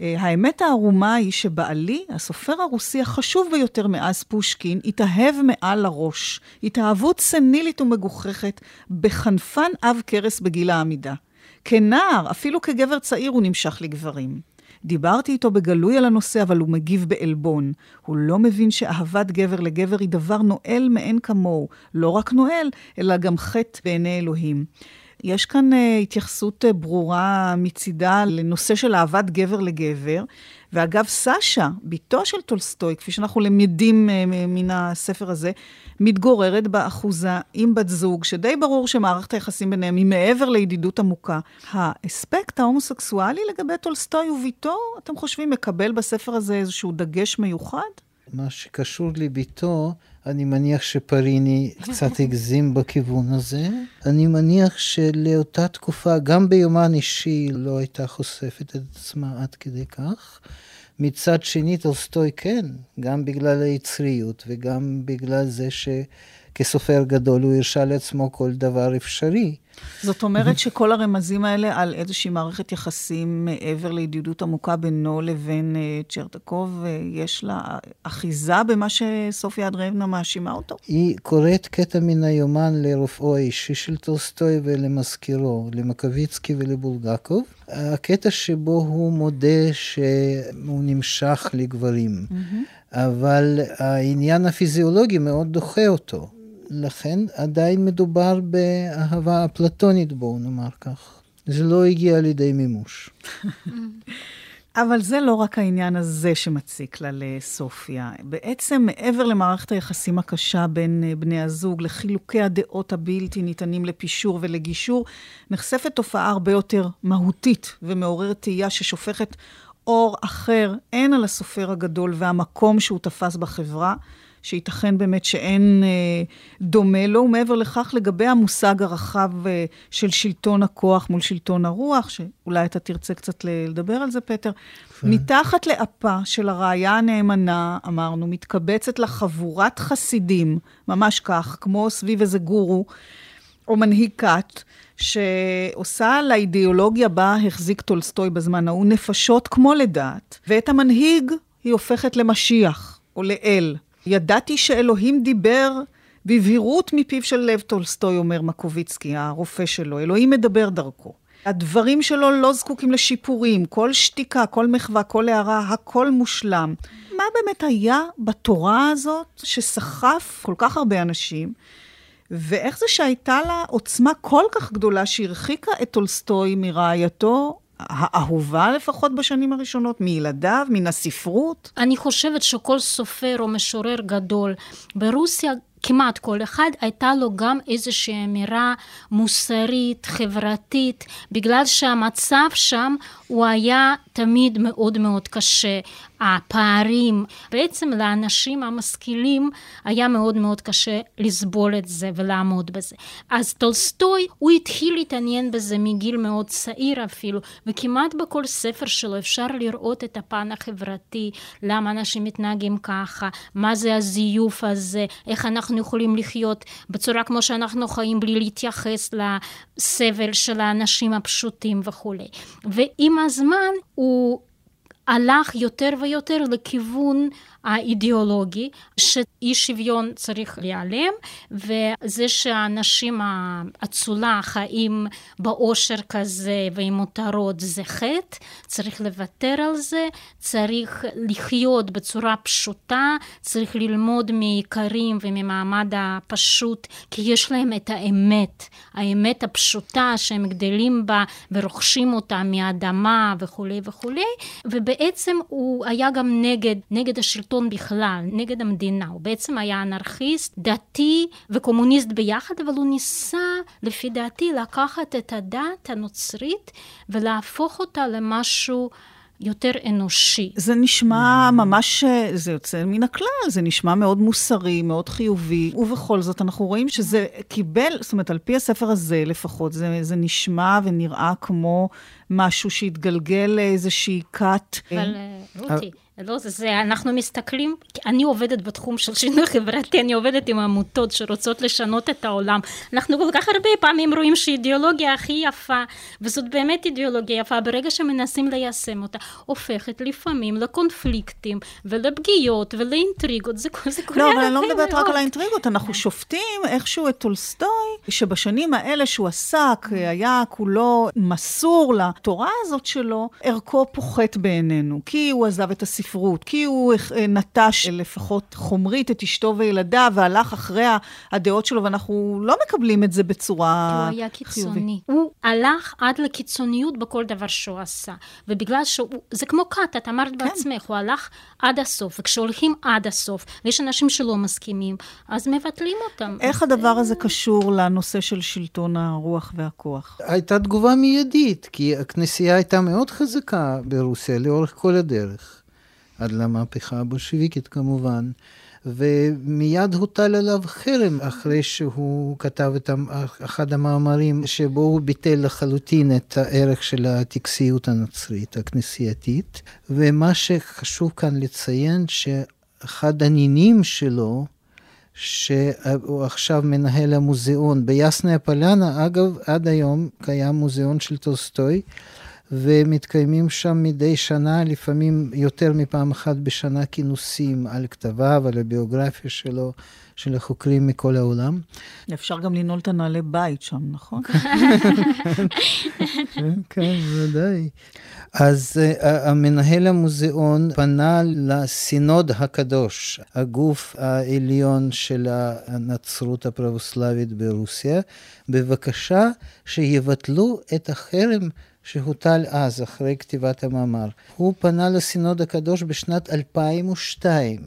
אה, האמת הערומה היא שבעלי, הסופר הרוסי החשוב ביותר מאז פושקין, התאהב מעל הראש. התאהבות סנילית ומגוחכת בחנפן עב כרס בגיל העמידה. כנער, אפילו כגבר צעיר, הוא נמשך לגברים. דיברתי איתו בגלוי על הנושא, אבל הוא מגיב בעלבון. הוא לא מבין שאהבת גבר לגבר היא דבר נואל מאין כמוהו. לא רק נואל, אלא גם חטא בעיני אלוהים. יש כאן אה, התייחסות אה, ברורה מצידה לנושא של אהבת גבר לגבר. ואגב, סשה, בתו של טולסטוי, כפי שאנחנו למדים אה, מן הספר הזה, מתגוררת באחוזה עם בת זוג, שדי ברור שמערכת היחסים ביניהם היא מעבר לידידות עמוקה. האספקט ההומוסקסואלי לגבי טולסטוי וביתו, אתם חושבים, מקבל בספר הזה איזשהו דגש מיוחד? מה שקשור לביתו, אני מניח שפריני קצת (laughs) הגזים בכיוון הזה. אני מניח שלאותה תקופה, גם ביומן אישי, לא הייתה חושפת את עצמה עד כדי כך. מצד שני, טולסטוי כן, גם בגלל היצריות וגם בגלל זה שכסופר גדול הוא הרשה לעצמו כל דבר אפשרי. זאת אומרת שכל הרמזים האלה על איזושהי מערכת יחסים מעבר לידידות עמוקה בינו לבין אה, צ'רטקוב, אה, יש לה אחיזה במה שסופיה אנדרייבנה מאשימה אותו? היא קוראת קטע מן היומן לרופאו האישי של טולסטוי ולמזכירו, למקוביצקי ולבולגקוב. הקטע שבו הוא מודה שהוא נמשך לגברים, אבל העניין הפיזיולוגי מאוד דוחה אותו. לכן עדיין מדובר באהבה אפלטונית, בואו נאמר כך. זה לא הגיע לידי מימוש. (laughs) אבל זה לא רק העניין הזה שמציק לה לסופיה. בעצם, מעבר למערכת היחסים הקשה בין אה, בני הזוג, לחילוקי הדעות הבלתי ניתנים לפישור ולגישור, נחשפת תופעה הרבה יותר מהותית ומעוררת תהייה ששופכת אור אחר, הן על הסופר הגדול והמקום שהוא תפס בחברה, שייתכן באמת שאין אה, דומה לו, ומעבר לכך לגבי המושג הרחב אה, של שלטון הכוח מול שלטון הרוח, שאולי אתה תרצה קצת לדבר על זה, פטר. מתחת לאפה של הראיה הנאמנה, אמרנו, מתקבצת לה חבורת חסידים, ממש כך, כמו סביב איזה גורו, או מנהיג כת, שעושה לאידיאולוגיה בה החזיק טולסטוי בזמן ההוא נפשות כמו לדת, ואת המנהיג היא הופכת למשיח, או לאל. ידעתי שאלוהים דיבר בבהירות מפיו של לב טולסטוי, אומר מקוביצקי, הרופא שלו. אלוהים מדבר דרכו. הדברים שלו לא זקוקים לשיפורים, כל שתיקה, כל מחווה, כל הערה, הכל מושלם. מה באמת היה בתורה הזאת שסחף כל כך הרבה אנשים, ואיך זה שהייתה לה עוצמה כל כך גדולה שהרחיקה את טולסטוי מרעייתו האהובה לפחות בשנים הראשונות, מילדיו, מן הספרות? אני חושבת שכל סופר או משורר גדול ברוסיה, כמעט כל אחד, הייתה לו גם איזושהי אמירה מוסרית, חברתית, בגלל שהמצב שם הוא היה תמיד מאוד מאוד קשה. הפערים, בעצם לאנשים המשכילים היה מאוד מאוד קשה לסבול את זה ולעמוד בזה. אז טולסטוי, הוא התחיל להתעניין בזה מגיל מאוד צעיר אפילו, וכמעט בכל ספר שלו אפשר לראות את הפן החברתי, למה אנשים מתנהגים ככה, מה זה הזיוף הזה, איך אנחנו יכולים לחיות בצורה כמו שאנחנו חיים בלי להתייחס לסבל של האנשים הפשוטים וכולי. ועם הזמן הוא הלך יותר ויותר לכיוון האידיאולוגי, שאי שוויון צריך להיעלם, וזה שהאנשים האצולה חיים באושר כזה ועם מותרות זה חטא, צריך לוותר על זה, צריך לחיות בצורה פשוטה, צריך ללמוד מעיקרים וממעמד הפשוט, כי יש להם את האמת, האמת הפשוטה שהם גדלים בה ורוכשים אותה מהאדמה וכולי וכולי, ובעצם בעצם הוא היה גם נגד, נגד השלטון בכלל, נגד המדינה. הוא בעצם היה אנרכיסט, דתי וקומוניסט ביחד, אבל הוא ניסה, לפי דעתי, לקחת את הדת הנוצרית ולהפוך אותה למשהו יותר אנושי. זה נשמע ממש, זה יוצא מן הכלל, זה נשמע מאוד מוסרי, מאוד חיובי, ובכל זאת אנחנו רואים שזה קיבל, זאת אומרת, על פי הספר הזה לפחות, זה, זה נשמע ונראה כמו משהו שהתגלגל לאיזושהי כת. אבל אה, רותי, לא, זה, זה, אנחנו מסתכלים, אני עובדת בתחום של שינוי חברתי, אני עובדת עם עמותות שרוצות לשנות את העולם. אנחנו כל כך הרבה פעמים רואים שאידיאולוגיה הכי יפה, וזאת באמת אידיאולוגיה יפה, ברגע שמנסים ליישם אותה, הופכת לפעמים לקונפליקטים ולפגיעות ולאינטריגות, זה, זה קורה לא, אבל אני לא מדברת רק על האינטריגות, אנחנו שופטים איכשהו את טולסטוי, שבשנים האלה שהוא עסק, היה כולו מסור לתורה הזאת שלו, ערכו פוחת בעינינו, כי הוא עזב את הספר. הספרות, כי הוא אה, נטש לפחות חומרית את אשתו וילדיו והלך אחרי הדעות שלו, ואנחנו לא מקבלים את זה בצורה חיובית. הוא היה קיצוני. הוא הלך עד לקיצוניות בכל דבר שהוא עשה. ובגלל שהוא, זה כמו כת, את אמרת כן. בעצמך, הוא הלך עד הסוף, וכשהולכים עד הסוף, ויש אנשים שלא מסכימים, אז מבטלים אותם. איך הדבר הזה קשור לנושא של שלטון הרוח והכוח? הייתה תגובה מיידית, כי הכנסייה הייתה מאוד חזקה ברוסיה לאורך כל הדרך. עד למהפכה הבולשיביקית כמובן. ומיד הוטל עליו חרם אחרי שהוא כתב את אחד המאמרים שבו הוא ביטל לחלוטין את הערך של הטקסיות הנוצרית הכנסייתית. ומה שחשוב כאן לציין שאחד הנינים שלו, שהוא עכשיו מנהל המוזיאון ביאסנה פוליאנה, אגב, עד היום קיים מוזיאון של טולסטוי. ומתקיימים שם מדי שנה, לפעמים יותר מפעם אחת בשנה, כינוסים על כתביו, על הביוגרפיה שלו, של החוקרים מכל העולם. אפשר גם לנעול את הנעלי בית שם, נכון? (laughs) כן, ודאי. אז אה, המנהל המוזיאון פנה לסינוד הקדוש, הגוף העליון של הנצרות הפרבוסלבית ברוסיה, בבקשה שיבטלו את החרם שהוטל אז, אחרי כתיבת המאמר. הוא פנה לסינוד הקדוש בשנת 2002,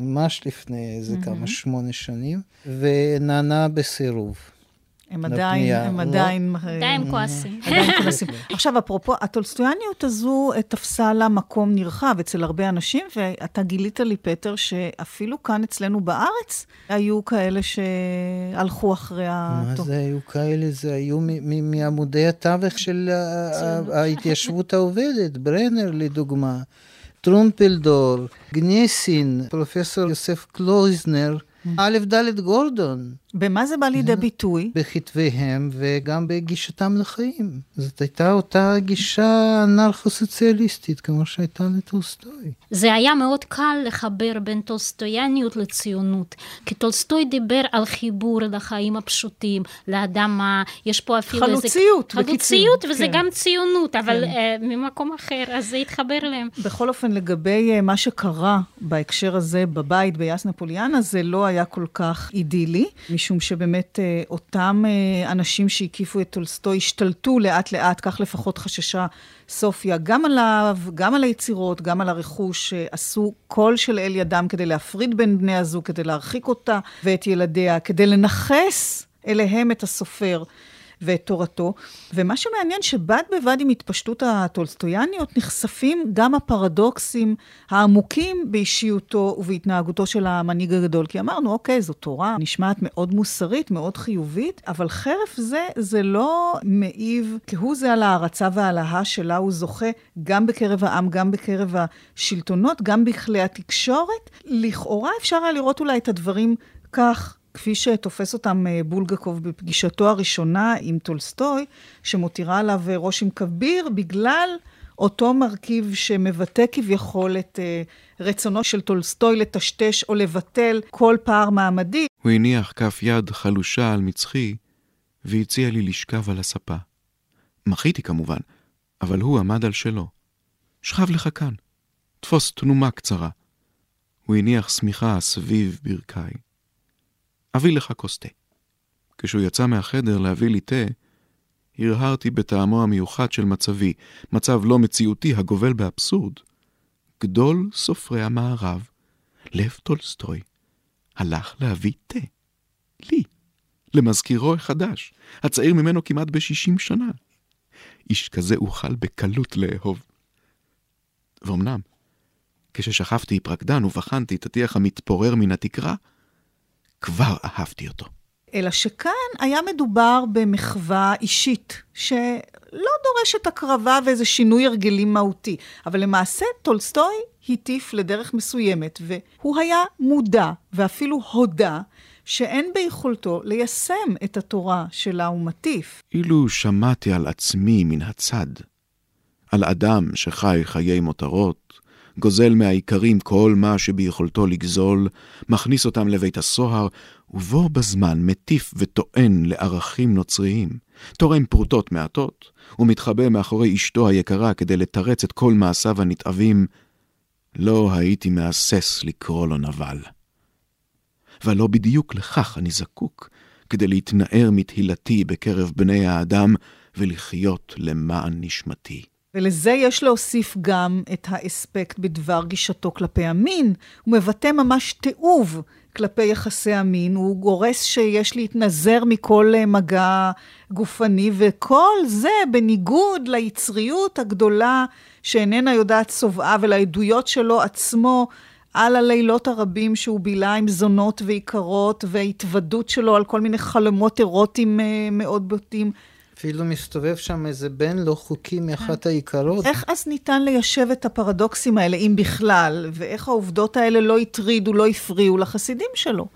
ממש לפני איזה mm-hmm. כמה שמונה שנים, ונענה בסירוב. הם עדיין, הם עדיין... עדיין אה, (laughs) כועסים. עכשיו, אפרופו, הטולסטויאניות הזו תפסה לה מקום נרחב אצל הרבה אנשים, ואתה גילית לי, פטר, שאפילו כאן אצלנו בארץ היו כאלה שהלכו אחרי ה... מה זה היו כאלה? זה היו מעמודי התווך של ההתיישבות העובדת, ברנר לדוגמה. טרומפלדור, גניסין, פרופסור יוסף קלויזנר, א' ד' גורדון. במה זה בא לידי ביטוי? בכתביהם וגם בגישתם לחיים. זאת הייתה אותה גישה אנרכו-סוציאליסטית כמו שהייתה לטולסטוי. זה היה מאוד קל לחבר בין טולסטויאניות לציונות, כי טולסטוי דיבר על חיבור לחיים הפשוטים, לאדם ה... יש פה אפילו חלוציות, איזה... חלוציות, חלוציות, וזה כן. גם ציונות, אבל כן. אה, ממקום אחר, אז זה התחבר להם. בכל אופן, לגבי אה, מה שקרה בהקשר הזה בבית ביאסנה פוליאנה, זה לא היה כל כך אידילי. משום שבאמת אה, אותם אה, אנשים שהקיפו את טולסטוי השתלטו לאט-לאט, כך לפחות חששה סופיה, גם עליו, גם על היצירות, גם על הרכוש, עשו כל שלאל ידם כדי להפריד בין בני הזוג, כדי להרחיק אותה ואת ילדיה, כדי לנכס אליהם את הסופר. ואת תורתו. ומה שמעניין שבד בבד עם התפשטות הטולסטויאניות נחשפים גם הפרדוקסים העמוקים באישיותו ובהתנהגותו של המנהיג הגדול. כי אמרנו, אוקיי, זו תורה נשמעת מאוד מוסרית, מאוד חיובית, אבל חרף זה, זה לא מעיב כהוא זה על הערצה וההלהה שלה הוא זוכה גם בקרב העם, גם בקרב השלטונות, גם בכלי התקשורת. לכאורה אפשר היה לראות אולי את הדברים כך. כפי שתופס אותם אה, בולגקוב בפגישתו הראשונה עם טולסטוי, שמותירה עליו אה, רושם כביר בגלל אותו מרכיב שמבטא כביכול את אה, רצונו של טולסטוי לטשטש או לבטל כל פער מעמדי. הוא הניח כף יד חלושה על מצחי והציע לי לשכב על הספה. מחיתי כמובן, אבל הוא עמד על שלו. שכב לך כאן, תפוס תנומה קצרה. הוא הניח שמיכה סביב ברכיי. אביא לך כוס תה. כשהוא יצא מהחדר להביא לי תה, הרהרתי בטעמו המיוחד של מצבי, מצב לא מציאותי הגובל באבסורד, גדול סופרי המערב, לב טולסטוי, הלך להביא תה. לי, למזכירו החדש, הצעיר ממנו כמעט בשישים שנה. איש כזה אוכל בקלות לאהוב. ואומנם, כששכבתי פרקדן ובחנתי את הטיח המתפורר מן התקרה, כבר אהבתי אותו. אלא שכאן היה מדובר במחווה אישית, שלא דורשת הקרבה ואיזה שינוי הרגלים מהותי. אבל למעשה טולסטוי הטיף לדרך מסוימת, והוא היה מודע ואפילו הודה שאין ביכולתו ליישם את התורה שלה הוא מטיף. אילו שמעתי על עצמי מן הצד, על אדם שחי חיי מותרות, גוזל מהאיכרים כל מה שביכולתו לגזול, מכניס אותם לבית הסוהר, ובו בזמן מטיף וטוען לערכים נוצריים, תורם פרוטות מעטות, ומתחבא מאחורי אשתו היקרה כדי לתרץ את כל מעשיו הנתעבים, לא הייתי מהסס לקרוא לו נבל. והלא בדיוק לכך אני זקוק, כדי להתנער מתהילתי בקרב בני האדם ולחיות למען נשמתי. ולזה יש להוסיף גם את האספקט בדבר גישתו כלפי המין. הוא מבטא ממש תיעוב כלפי יחסי המין, הוא גורס שיש להתנזר מכל אה, מגע גופני, וכל זה בניגוד ליצריות הגדולה שאיננה יודעת צובעה ולעדויות שלו עצמו על הלילות הרבים שהוא בילה עם זונות ועיקרות, וההתוודות שלו על כל מיני חלומות אירוטיים אה, מאוד בוטים. אפילו מסתובב שם איזה בן לא חוקי מאחת העיקרות. איך אז ניתן ליישב את הפרדוקסים האלה, אם בכלל, ואיך העובדות האלה לא הטרידו, לא הפריעו לחסידים שלו?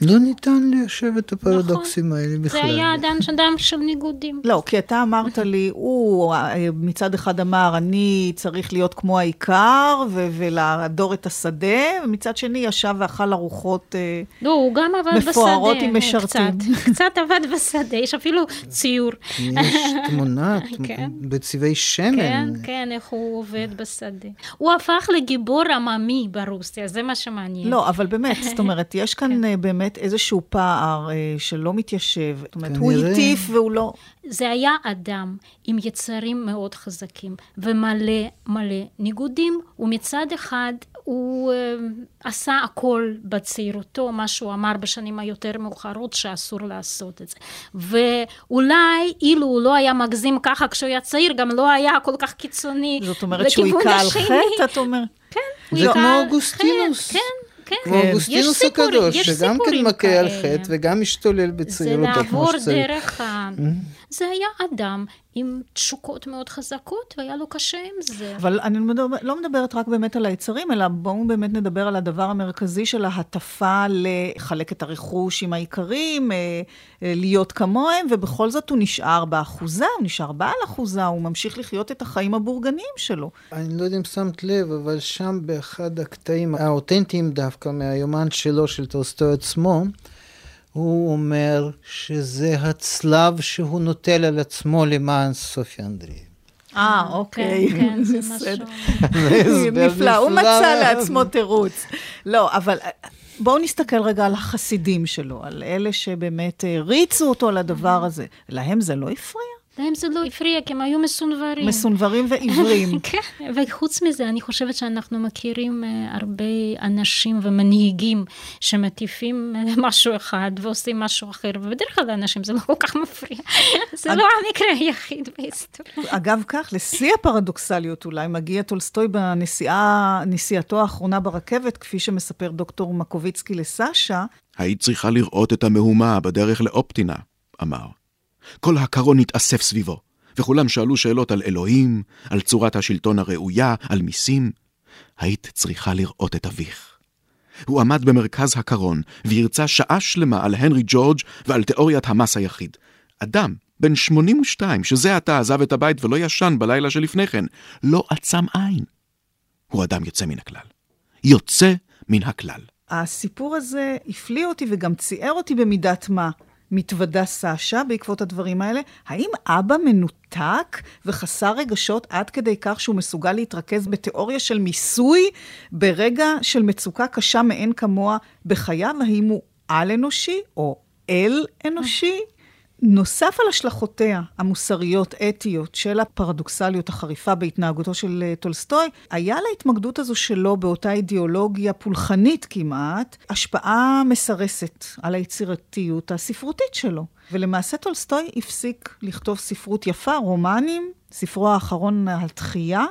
לא ניתן ליישב את הפרדוקסים נכון. האלה בכלל. זה היה אדם של ניגודים. לא, כי אתה אמרת לי, הוא מצד אחד אמר, אני צריך להיות כמו העיקר ו- ולהדור את השדה, ומצד שני ישב ואכל ארוחות אה, לא, הוא גם עבד בשדה. מפוארות עם משרתים. קצת, קצת עבד בשדה, יש אפילו ציור. יש תמונה (laughs) כן. בצבעי שמן. כן, כן, איך הוא עובד בשדה. הוא הפך לגיבור עממי ברוסיה, זה מה שמעניין. לא, אבל באמת, זאת אומרת, יש כאן אה, באמת איזשהו פער אה, שלא מתיישב. זאת אומרת, הוא כנראה. הטיף והוא לא... זה היה אדם עם יצרים מאוד חזקים ומלא מלא ניגודים, ומצד אחד הוא אה, עשה הכל בצעירותו, מה שהוא אמר בשנים היותר מאוחרות שאסור לעשות את זה. ואולי אילו הוא לא היה מגזים ככה כשהוא היה צעיר, גם לא היה כל כך קיצוני זאת אומרת שהוא היכה על. חטא, את אומרת? כן, הוא זה היכה כמו על אוגוסטינוס. חטא, כן, כן. כמו כן. אוגוסטינוס הקדוש, יש שגם כן מכה על. חטא וגם משתולל זה בצעירותו כמו לעבור. דרך ה... זה היה אדם עם תשוקות מאוד חזקות, והיה לו קשה עם זה. אבל אני מדבר, לא מדברת רק באמת על היצרים, אלא בואו באמת נדבר על הדבר המרכזי של ההטפה לחלק את הרכוש עם האיכרים, אה, אה, להיות כמוהם, ובכל זאת הוא נשאר באחוזה, הוא נשאר בעל אחוזה, הוא ממשיך לחיות את החיים הבורגניים שלו. אני לא יודע אם שמת לב, אבל שם באחד הקטעים האותנטיים דווקא מהיומן שלו, של טולסטוי עצמו, הוא אומר שזה הצלב שהוא נוטל על עצמו למען סופיה אנדרי. אה, אוקיי. כן, כן, זה. משהו. (laughs) (laughs) (laughs) נפלא, הוא מצא לעצמו תירוץ. לא, אבל אה, בואו נסתכל רגע על החסידים שלו, על אלה שבאמת הריצו אותו לדבר הזה. להם זה לא הפריע? להם זה לא הפריע, כי הם היו מסונברים. מסונברים ועיוורים. (laughs) כן, וחוץ מזה, אני חושבת שאנחנו מכירים אה, הרבה אנשים ומנהיגים שמטיפים אה, (laughs) משהו אחד ועושים משהו אחר, ובדרך כלל לאנשים זה לא כל כך מפריע. (laughs) זה לא המקרה היחיד בהיסטוריה. אגב כך, לשיא הפרדוקסליות אולי, מגיע טולסטוי בנסיעה, נסיעתו האחרונה ברכבת, כפי שמספר דוקטור מקוביצקי לסשה, היית צריכה לראות את המהומה בדרך לאופטינה, אמר. כל הקרון התאסף סביבו, וכולם שאלו שאלות על אלוהים, על צורת השלטון הראויה, על מיסים. היית צריכה לראות את אביך. הוא עמד במרכז הקרון, והרצה שעה שלמה על הנרי ג'ורג' ועל תיאוריית המס היחיד. אדם, בן 82, שזה עתה עזב את הבית ולא ישן בלילה שלפני כן, לא עצם עין. הוא אדם יוצא מן הכלל. יוצא מן הכלל. הסיפור הזה הפליא אותי וגם ציער אותי במידת מה. מתוודה סשה בעקבות הדברים האלה. האם אבא מנותק וחסר רגשות עד כדי כך שהוא מסוגל להתרכז בתיאוריה של מיסוי ברגע של מצוקה קשה מאין כמוה בחייו? האם הוא על-אנושי או אל-אנושי? נוסף על השלכותיה המוסריות-אתיות של הפרדוקסליות החריפה בהתנהגותו של אה, טולסטוי, היה להתמקדות הזו שלו באותה אידיאולוגיה פולחנית כמעט, השפעה מסרסת על היצירתיות הספרותית שלו. ולמעשה טולסטוי הפסיק לכתוב ספרות יפה, רומנים, ספרו האחרון, התחייה,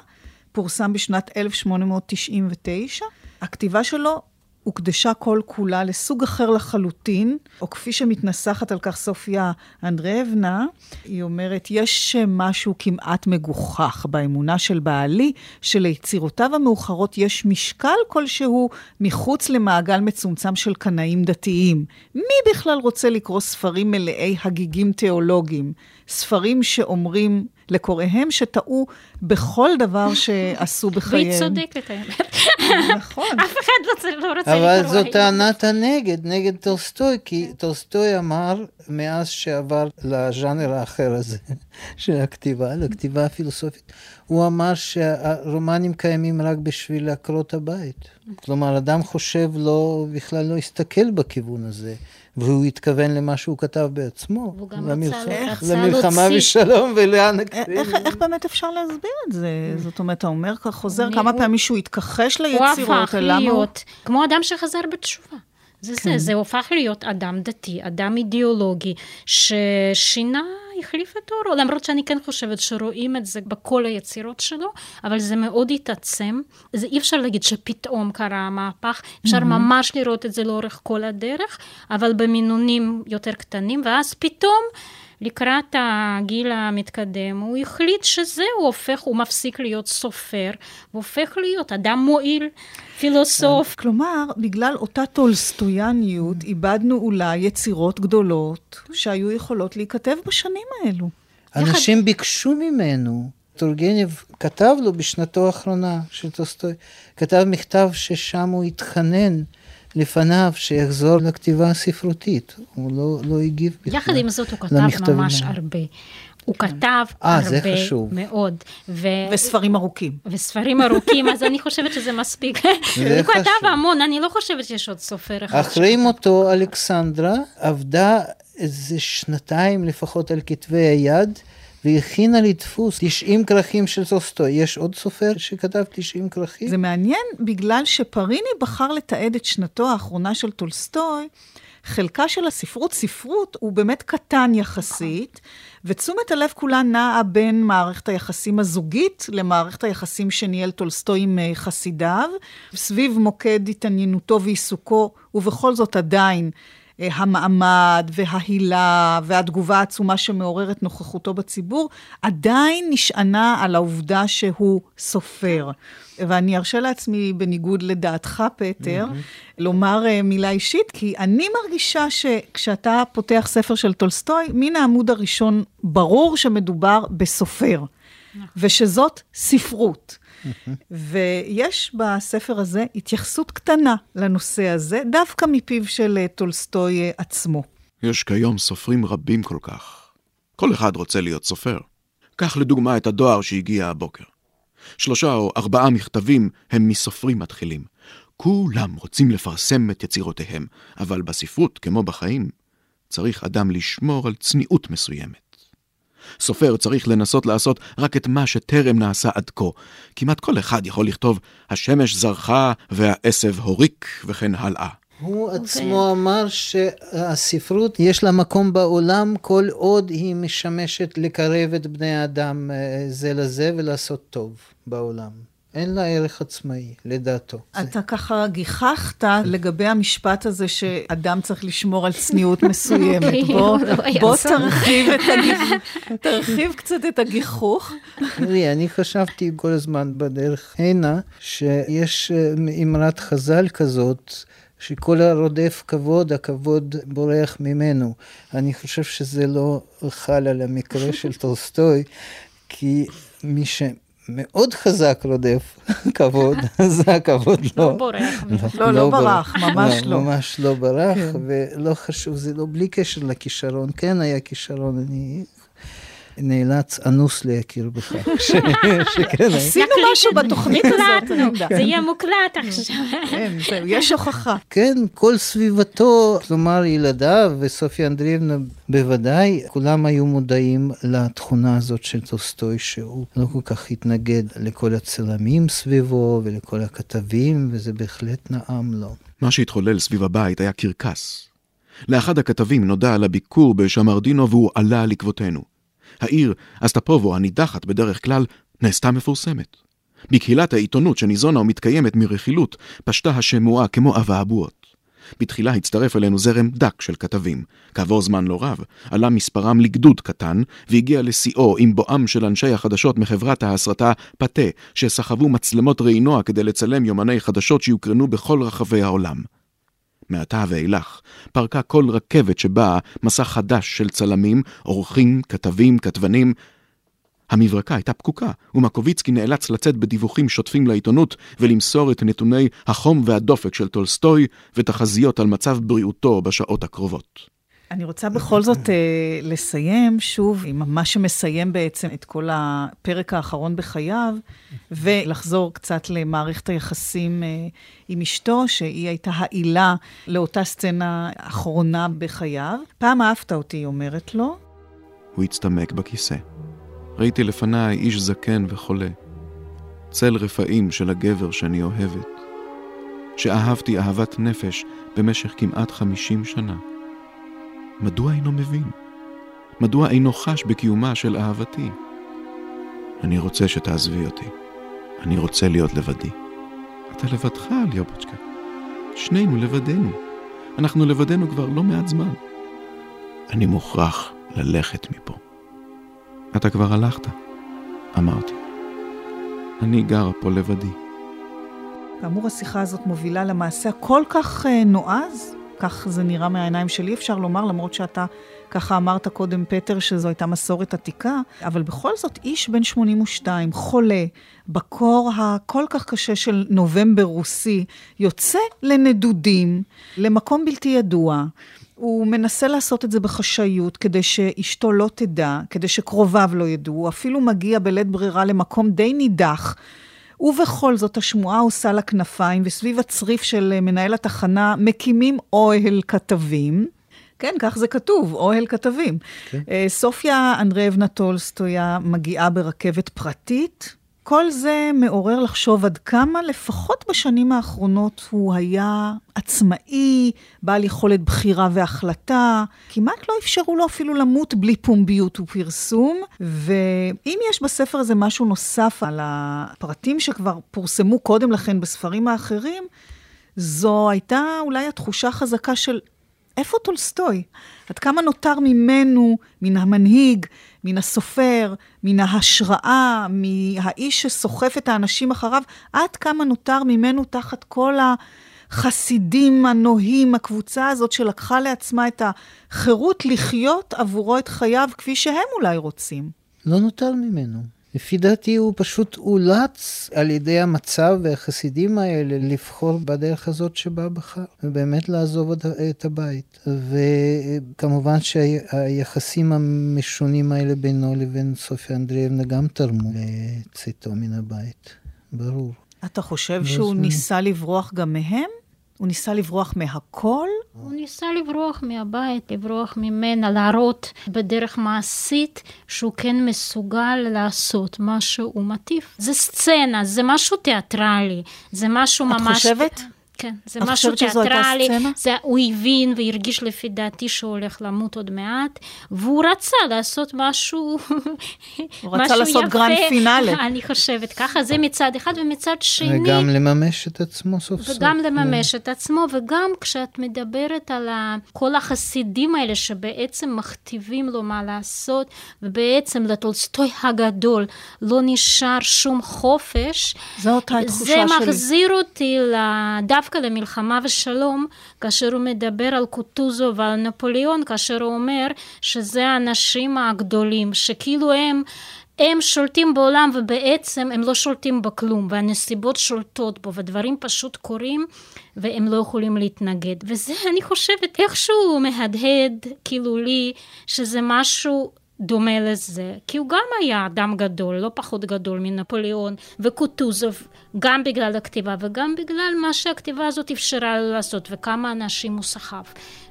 פורסם בשנת 1899. הכתיבה שלו הוקדשה כל כולה לסוג אחר לחלוטין, או כפי שמתנסחת על כך סופיה אנדרבנה, היא אומרת, יש משהו כמעט מגוחך באמונה של בעלי, שליצירותיו המאוחרות יש משקל כלשהו מחוץ למעגל מצומצם של קנאים דתיים. מי בכלל רוצה לקרוא ספרים מלאי הגיגים תיאולוגיים? ספרים שאומרים לקוראיהם שטעו בכל דבר שעשו בחייהם. והיא צודקת, האמת. נכון. אף אחד לא, לא רוצה לקרוא. אבל זו טענת הנגד, נגד טולסטוי, כי טולסטוי אמר, מאז שעבר לז'אנר האחר הזה (laughs) של הכתיבה, לכתיבה הפילוסופית, הוא אמר שהרומנים קיימים רק בשביל עקרות הבית. כלומר, אדם חושב לא, בכלל לא הסתכל בכיוון הזה. והוא התכוון למה שהוא כתב בעצמו. והוא גם למלח... רצה, למלחמה ושלום ולאן הקצינים. איך, איך באמת אפשר להסביר את זה? זאת אומרת, אתה אומר, חוזר כמה הוא... פעמים שהוא התכחש ליצירות, הוא הפך להיות הוא... כמו אדם שחזר בתשובה. זה כן. זה, זה הופך להיות אדם דתי, אדם אידיאולוגי, ששינה, החליף את אורו, למרות שאני כן חושבת שרואים את זה בכל היצירות שלו, אבל זה מאוד התעצם. זה אי אפשר להגיד שפתאום קרה המהפך, אפשר mm-hmm. ממש לראות את זה לאורך כל הדרך, אבל במינונים יותר קטנים, ואז פתאום... לקראת הגיל המתקדם, הוא החליט שזה, הוא הופך, הוא מפסיק להיות סופר, הוא הופך להיות אדם מועיל, פילוסוף. כלומר, בגלל אותה טולסטויאניות, איבדנו אולי יצירות גדולות שהיו יכולות להיכתב בשנים האלו. אנשים ביקשו ממנו, טורגנייב כתב לו בשנתו האחרונה של טולסטוי, כתב מכתב ששם הוא התחנן לפניו שיחזור לכתיבה הספרותית. הוא לא, לא הגיב בכלל יחד עם זאת הוא כתב ממש הרבה. הוא. כתב אה, הרבה מאוד. ו... וספרים ארוכים. וספרים ארוכים, אז אני חושבת שזה מספיק. (laughs) הוא כתב המון, אני לא חושבת שיש עוד סופר אחד. אחרי מותו, אלכסנדרה עבדה איזה שנתיים לפחות על כתבי היד. והכינה לדפוס 90 כרכים של טולסטוי. יש עוד סופר שכתב 90 כרכים? זה מעניין, בגלל שפריני בחר לתעד את שנתו האחרונה של טולסטוי, חלקה של הספרות, ספרות, הוא באמת קטן יחסית, ותשומת הלב כולה נעה בין מערכת היחסים הזוגית למערכת היחסים שניהל טולסטוי עם אה, חסידיו, סביב מוקד התעניינותו ועיסוקו, ובכל זאת עדיין המעמד וההילה והתגובה העצומה שמעוררת נוכחותו בציבור, עדיין נשענה על העובדה שהוא סופר. ואני ארשה לעצמי, בניגוד לדעתך, פטר, mm-hmm. לומר uh, מילה אישית, כי אני מרגישה שכשאתה פותח ספר של טולסטוי, מן העמוד הראשון ברור שמדובר בסופר, נכון. ושזאת ספרות. (laughs) ויש בספר הזה התייחסות קטנה לנושא הזה, דווקא מפיו של אה, טולסטוי אה, עצמו. יש כיום סופרים רבים כל כך. כל אחד רוצה להיות סופר. קח לדוגמה את הדואר שהגיע הבוקר. שלושה או ארבעה מכתבים הם מסופרים מתחילים. כולם רוצים לפרסם את יצירותיהם, אבל בספרות, כמו בחיים, צריך אדם לשמור על צניעות מסוימת. סופר צריך לנסות לעשות רק את מה שטרם נעשה עד כה. כמעט כל אחד יכול לכתוב, השמש זרחה והעשב הוריק וכן הלאה. הוא okay. אוקיי. עצמו אמר שהספרות יש לה מקום בעולם כל עוד היא משמשת לקרב את בני האדם אה, זה לזה ולעשות טוב בעולם. אין לה ערך עצמאי, לדעתו. אתה ככה גיחכת לגבי המשפט הזה שאדם צריך לשמור על צניעות מסוימת. (laughs) בוא, לא בוא תרחיב, את הגיח... (laughs) תרחיב קצת את הגיחוך. תראי, אני חשבתי כל הזמן בדרך הנה, שיש אה, אמרת חז"ל כזאת, שכל הרודף כבוד, הכבוד בורח ממנו. אני חושב שזה לא חל על המקרה של (laughs) טולסטוי, כי מי ש... מאוד חזק רודף (laughs) כבוד, (laughs) אז הכבוד לא... לא בורח. לא, לא ברח, ממש לא. ממש לא ברח, כן. ולא חשוב, זה לא בלי קשר לכישרון, כן היה כישרון, אני... נאלץ אנוס להכיר בך. (laughs) עשינו משהו בתוכנית הזאת. זה יהיה מוקלט עכשיו. כן, יש הוכחה. כן, כל סביבתו, כלומר ילדיו וסופיה אנדריאבנה בוודאי, כולם היו מודעים לתכונה הזאת של טולסטוי, שהוא לא כל כך התנגד לכל הצלמים סביבו ולכל הכתבים, וזה בהחלט נעם לו. מה שהתחולל סביב הבית היה קרקס. לאחד הכתבים נודע על הביקור בשמרדינו והוא עלה על עקבותינו. העיר אסטפובו הנידחת בדרך כלל נעשתה מפורסמת. בקהילת העיתונות שניזונה ומתקיימת מרכילות פשטה השמועה כמו אבעבועות. בתחילה הצטרף אלינו זרם דק של כתבים. כעבור זמן לא רב, עלה מספרם לגדוד קטן, והגיע לשיאו עם בואם של אנשי החדשות מחברת ההסרטה פתה, שסחבו מצלמות ראינוע כדי לצלם יומני חדשות שיוקרנו בכל רחבי העולם. מעתה ואילך, פרקה כל רכבת שבאה מסע חדש של צלמים, עורכים, כתבים, כתבנים. המברקה הייתה פקוקה, ומקוביצקי נאלץ לצאת בדיווחים שוטפים לעיתונות ולמסור את נתוני החום והדופק של טולסטוי ותחזיות על מצב בריאותו בשעות הקרובות. אני רוצה בכל זאת אה, לסיים שוב עם מה שמסיים בעצם את כל הפרק האחרון בחייו, ולחזור קצת למערכת היחסים אה, עם אשתו, שהיא הייתה העילה לאותה סצנה אחרונה בחייו. פעם אהבת אותי, היא אומרת לו. הוא הצטמק בכיסא. ראיתי לפניי איש זקן וחולה, צל רפאים של הגבר שאני אוהבת, שאהבתי אהבת נפש במשך כמעט חמישים שנה. מדוע אינו מבין? מדוע אינו חש בקיומה של אהבתי? אני רוצה שתעזבי אותי. אני רוצה להיות לבדי. אתה לבדך, ליובצ'קה. שנינו לבדנו. אנחנו לבדנו כבר לא מעט זמן. אני מוכרח ללכת מפה. אתה כבר הלכת, אמרתי. אני גרה פה לבדי. כאמור, השיחה הזאת מובילה למעשה הכל כך uh, נועז, כך זה נראה מהעיניים שלי, אפשר לומר, למרות שאתה ככה אמרת קודם, פטר, שזו הייתה מסורת עתיקה, אבל בכל זאת, איש בן 82, חולה, בקור הכל כך קשה של נובמבר רוסי, יוצא לנדודים, למקום בלתי ידוע. הוא מנסה לעשות את זה בחשאיות, כדי שאשתו לא תדע, כדי שקרוביו לא ידעו, הוא אפילו מגיע בלית ברירה למקום די נידח. ובכל זאת השמועה עושה לה כנפיים, וסביב הצריף של מנהל התחנה מקימים אוהל כתבים. כן, כך זה כתוב, אוהל כתבים. כן. סופיה אנדריאבנה טולסטויה מגיעה ברכבת פרטית, כל זה מעורר לחשוב עד כמה, לפחות בשנים האחרונות, הוא היה עצמאי, בעל יכולת בחירה והחלטה. כמעט לא אפשרו לו אפילו למות בלי פומביות ופרסום. ואם יש בספר הזה משהו נוסף על הפרטים שכבר פורסמו קודם לכן בספרים האחרים, זו הייתה אולי התחושה החזקה של איפה טולסטוי? עד כמה נותר ממנו, מן המנהיג, מן הסופר, מן ההשראה, מהאיש שסוחף את האנשים אחריו, עד כמה נותר ממנו תחת כל החסידים הנוהים, הקבוצה הזאת שלקחה לעצמה את החירות לחיות עבורו את חייו כפי שהם אולי רוצים. לא נותר ממנו. לפי דעתי הוא פשוט אולץ על ידי המצב והחסידים האלה לבחור בדרך הזאת שבה בחר, ובאמת לעזוב את הבית. וכמובן שהיחסים המשונים האלה בינו לבין סופיה אנדריאבנה גם תרמו לצאתו מן הבית, ברור. אתה חושב שהוא ניסה לברוח גם מהם? הוא ניסה לברוח מהכל? הוא ניסה לברוח מהבית, לברוח ממנה, להראות בדרך מעשית שהוא כן מסוגל לעשות מה שהוא מטיף. זה סצנה, זה משהו תיאטרלי, זה משהו את ממש... את חושבת? כן, זה משהו תיאטרלי, זה, הוא הבין והרגיש לפי דעתי שהוא הולך למות עוד מעט, והוא רצה לעשות משהו, (laughs) הוא רצה לעשות יפה, grand finale. (laughs) אני חושבת ככה, זה מצד אחד, ומצד שני... וגם לממש את עצמו סוף סוף. וגם לממש את עצמו, וגם כשאת מדברת על כל החסידים האלה שבעצם מכתיבים לו מה לעשות, ובעצם לטולסטוי הגדול לא נשאר שום חופש, זאת התחושה שלי. זה מחזיר אותי לדף דווקא למלחמה ושלום, כאשר הוא מדבר על קוטוזו ועל נפוליאון, כאשר הוא אומר שזה האנשים הגדולים, שכאילו הם הם שולטים בעולם ובעצם הם לא שולטים בכלום והנסיבות שולטות בו ודברים פשוט קורים והם לא יכולים להתנגד. וזה אני חושבת איכשהו מהדהד כאילו לי שזה משהו דומה לזה, כי הוא גם היה אדם גדול, לא פחות גדול מנפוליאון וקוטוזוב, גם בגלל הכתיבה וגם בגלל מה שהכתיבה הזאת אפשרה לו לעשות וכמה אנשים הוא סחב.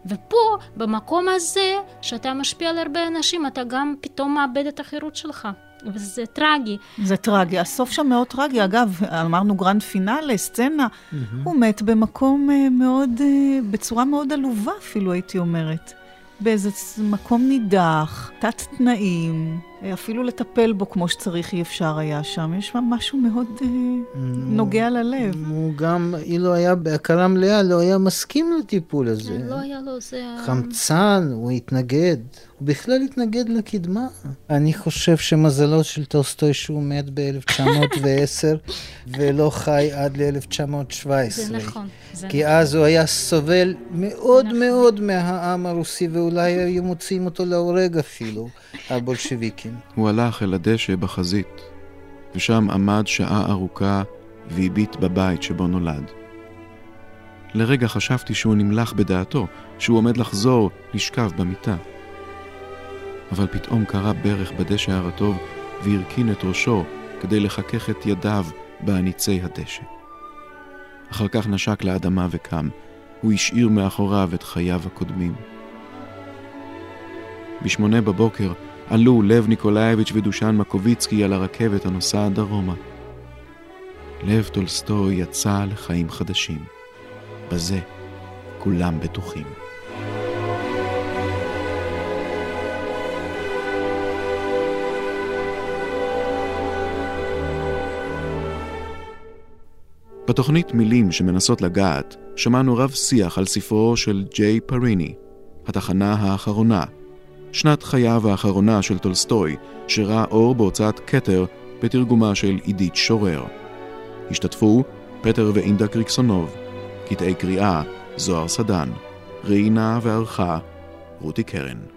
ופה, במקום הזה, שאתה משפיע על הרבה אנשים, אתה גם פתאום מאבד את החירות שלך. וזה טרגי. זה טרגי. הסוף שם מאוד טרגי. אגב, אמרנו grand finale, סצנה. Mm-hmm. הוא מת במקום אה, מאוד, אה, בצורה מאוד עלובה אפילו, הייתי אומרת. באיזה מקום נידח, תת-תנאים, אפילו לטפל בו כמו שצריך אי אפשר היה שם. יש שם משהו מאוד uh, נוגע ללב. הוא גם, אילו היה בהכרה מלאה, לא היה מסכים לטיפול הזה. לא היה לו זה... חמצן, הוא התנגד. הוא בכלל התנגד לקדמה. אני חושב שמזלו של טולסטוי שהוא מת ב-1910 (laughs) ולא חי עד ל-1917. זה נכון. זה כי נכון. אז הוא היה סובל מאוד נכון. מאוד מהעם הרוסי, ואולי היו מוציאים אותו להורג אפילו, הבולשביקים. הוא הלך אל הדשא בחזית, ושם עמד שעה ארוכה והביט בבית שבו נולד. לרגע חשבתי שהוא נמלח בדעתו, שהוא עומד לחזור לשכב במיטה. אבל פתאום קרע ברך בדשא הרטוב והרכין את ראשו כדי לחכך את ידיו בעניצי הדשא. אחר כך נשק לאדמה וקם. הוא השאיר מאחוריו את חייו הקודמים. בשמונה בבוקר עלו לב ניקולאייביץ' ודושן מקוביצקי על הרכבת הנוסעת דרומה. לב טולסטוי יצא לחיים חדשים. בזה כולם בטוחים. בתוכנית מילים שמנסות לגעת, שמענו רב שיח על ספרו של ג'יי פריני, התחנה האחרונה, שנת חייו האחרונה של טולסטוי, שראה אור בהוצאת כתר בתרגומה של עידית שורר. השתתפו פטר ואינדה קריקסונוב, קטעי קריאה זוהר סדן, ראיינה וערכה רותי קרן.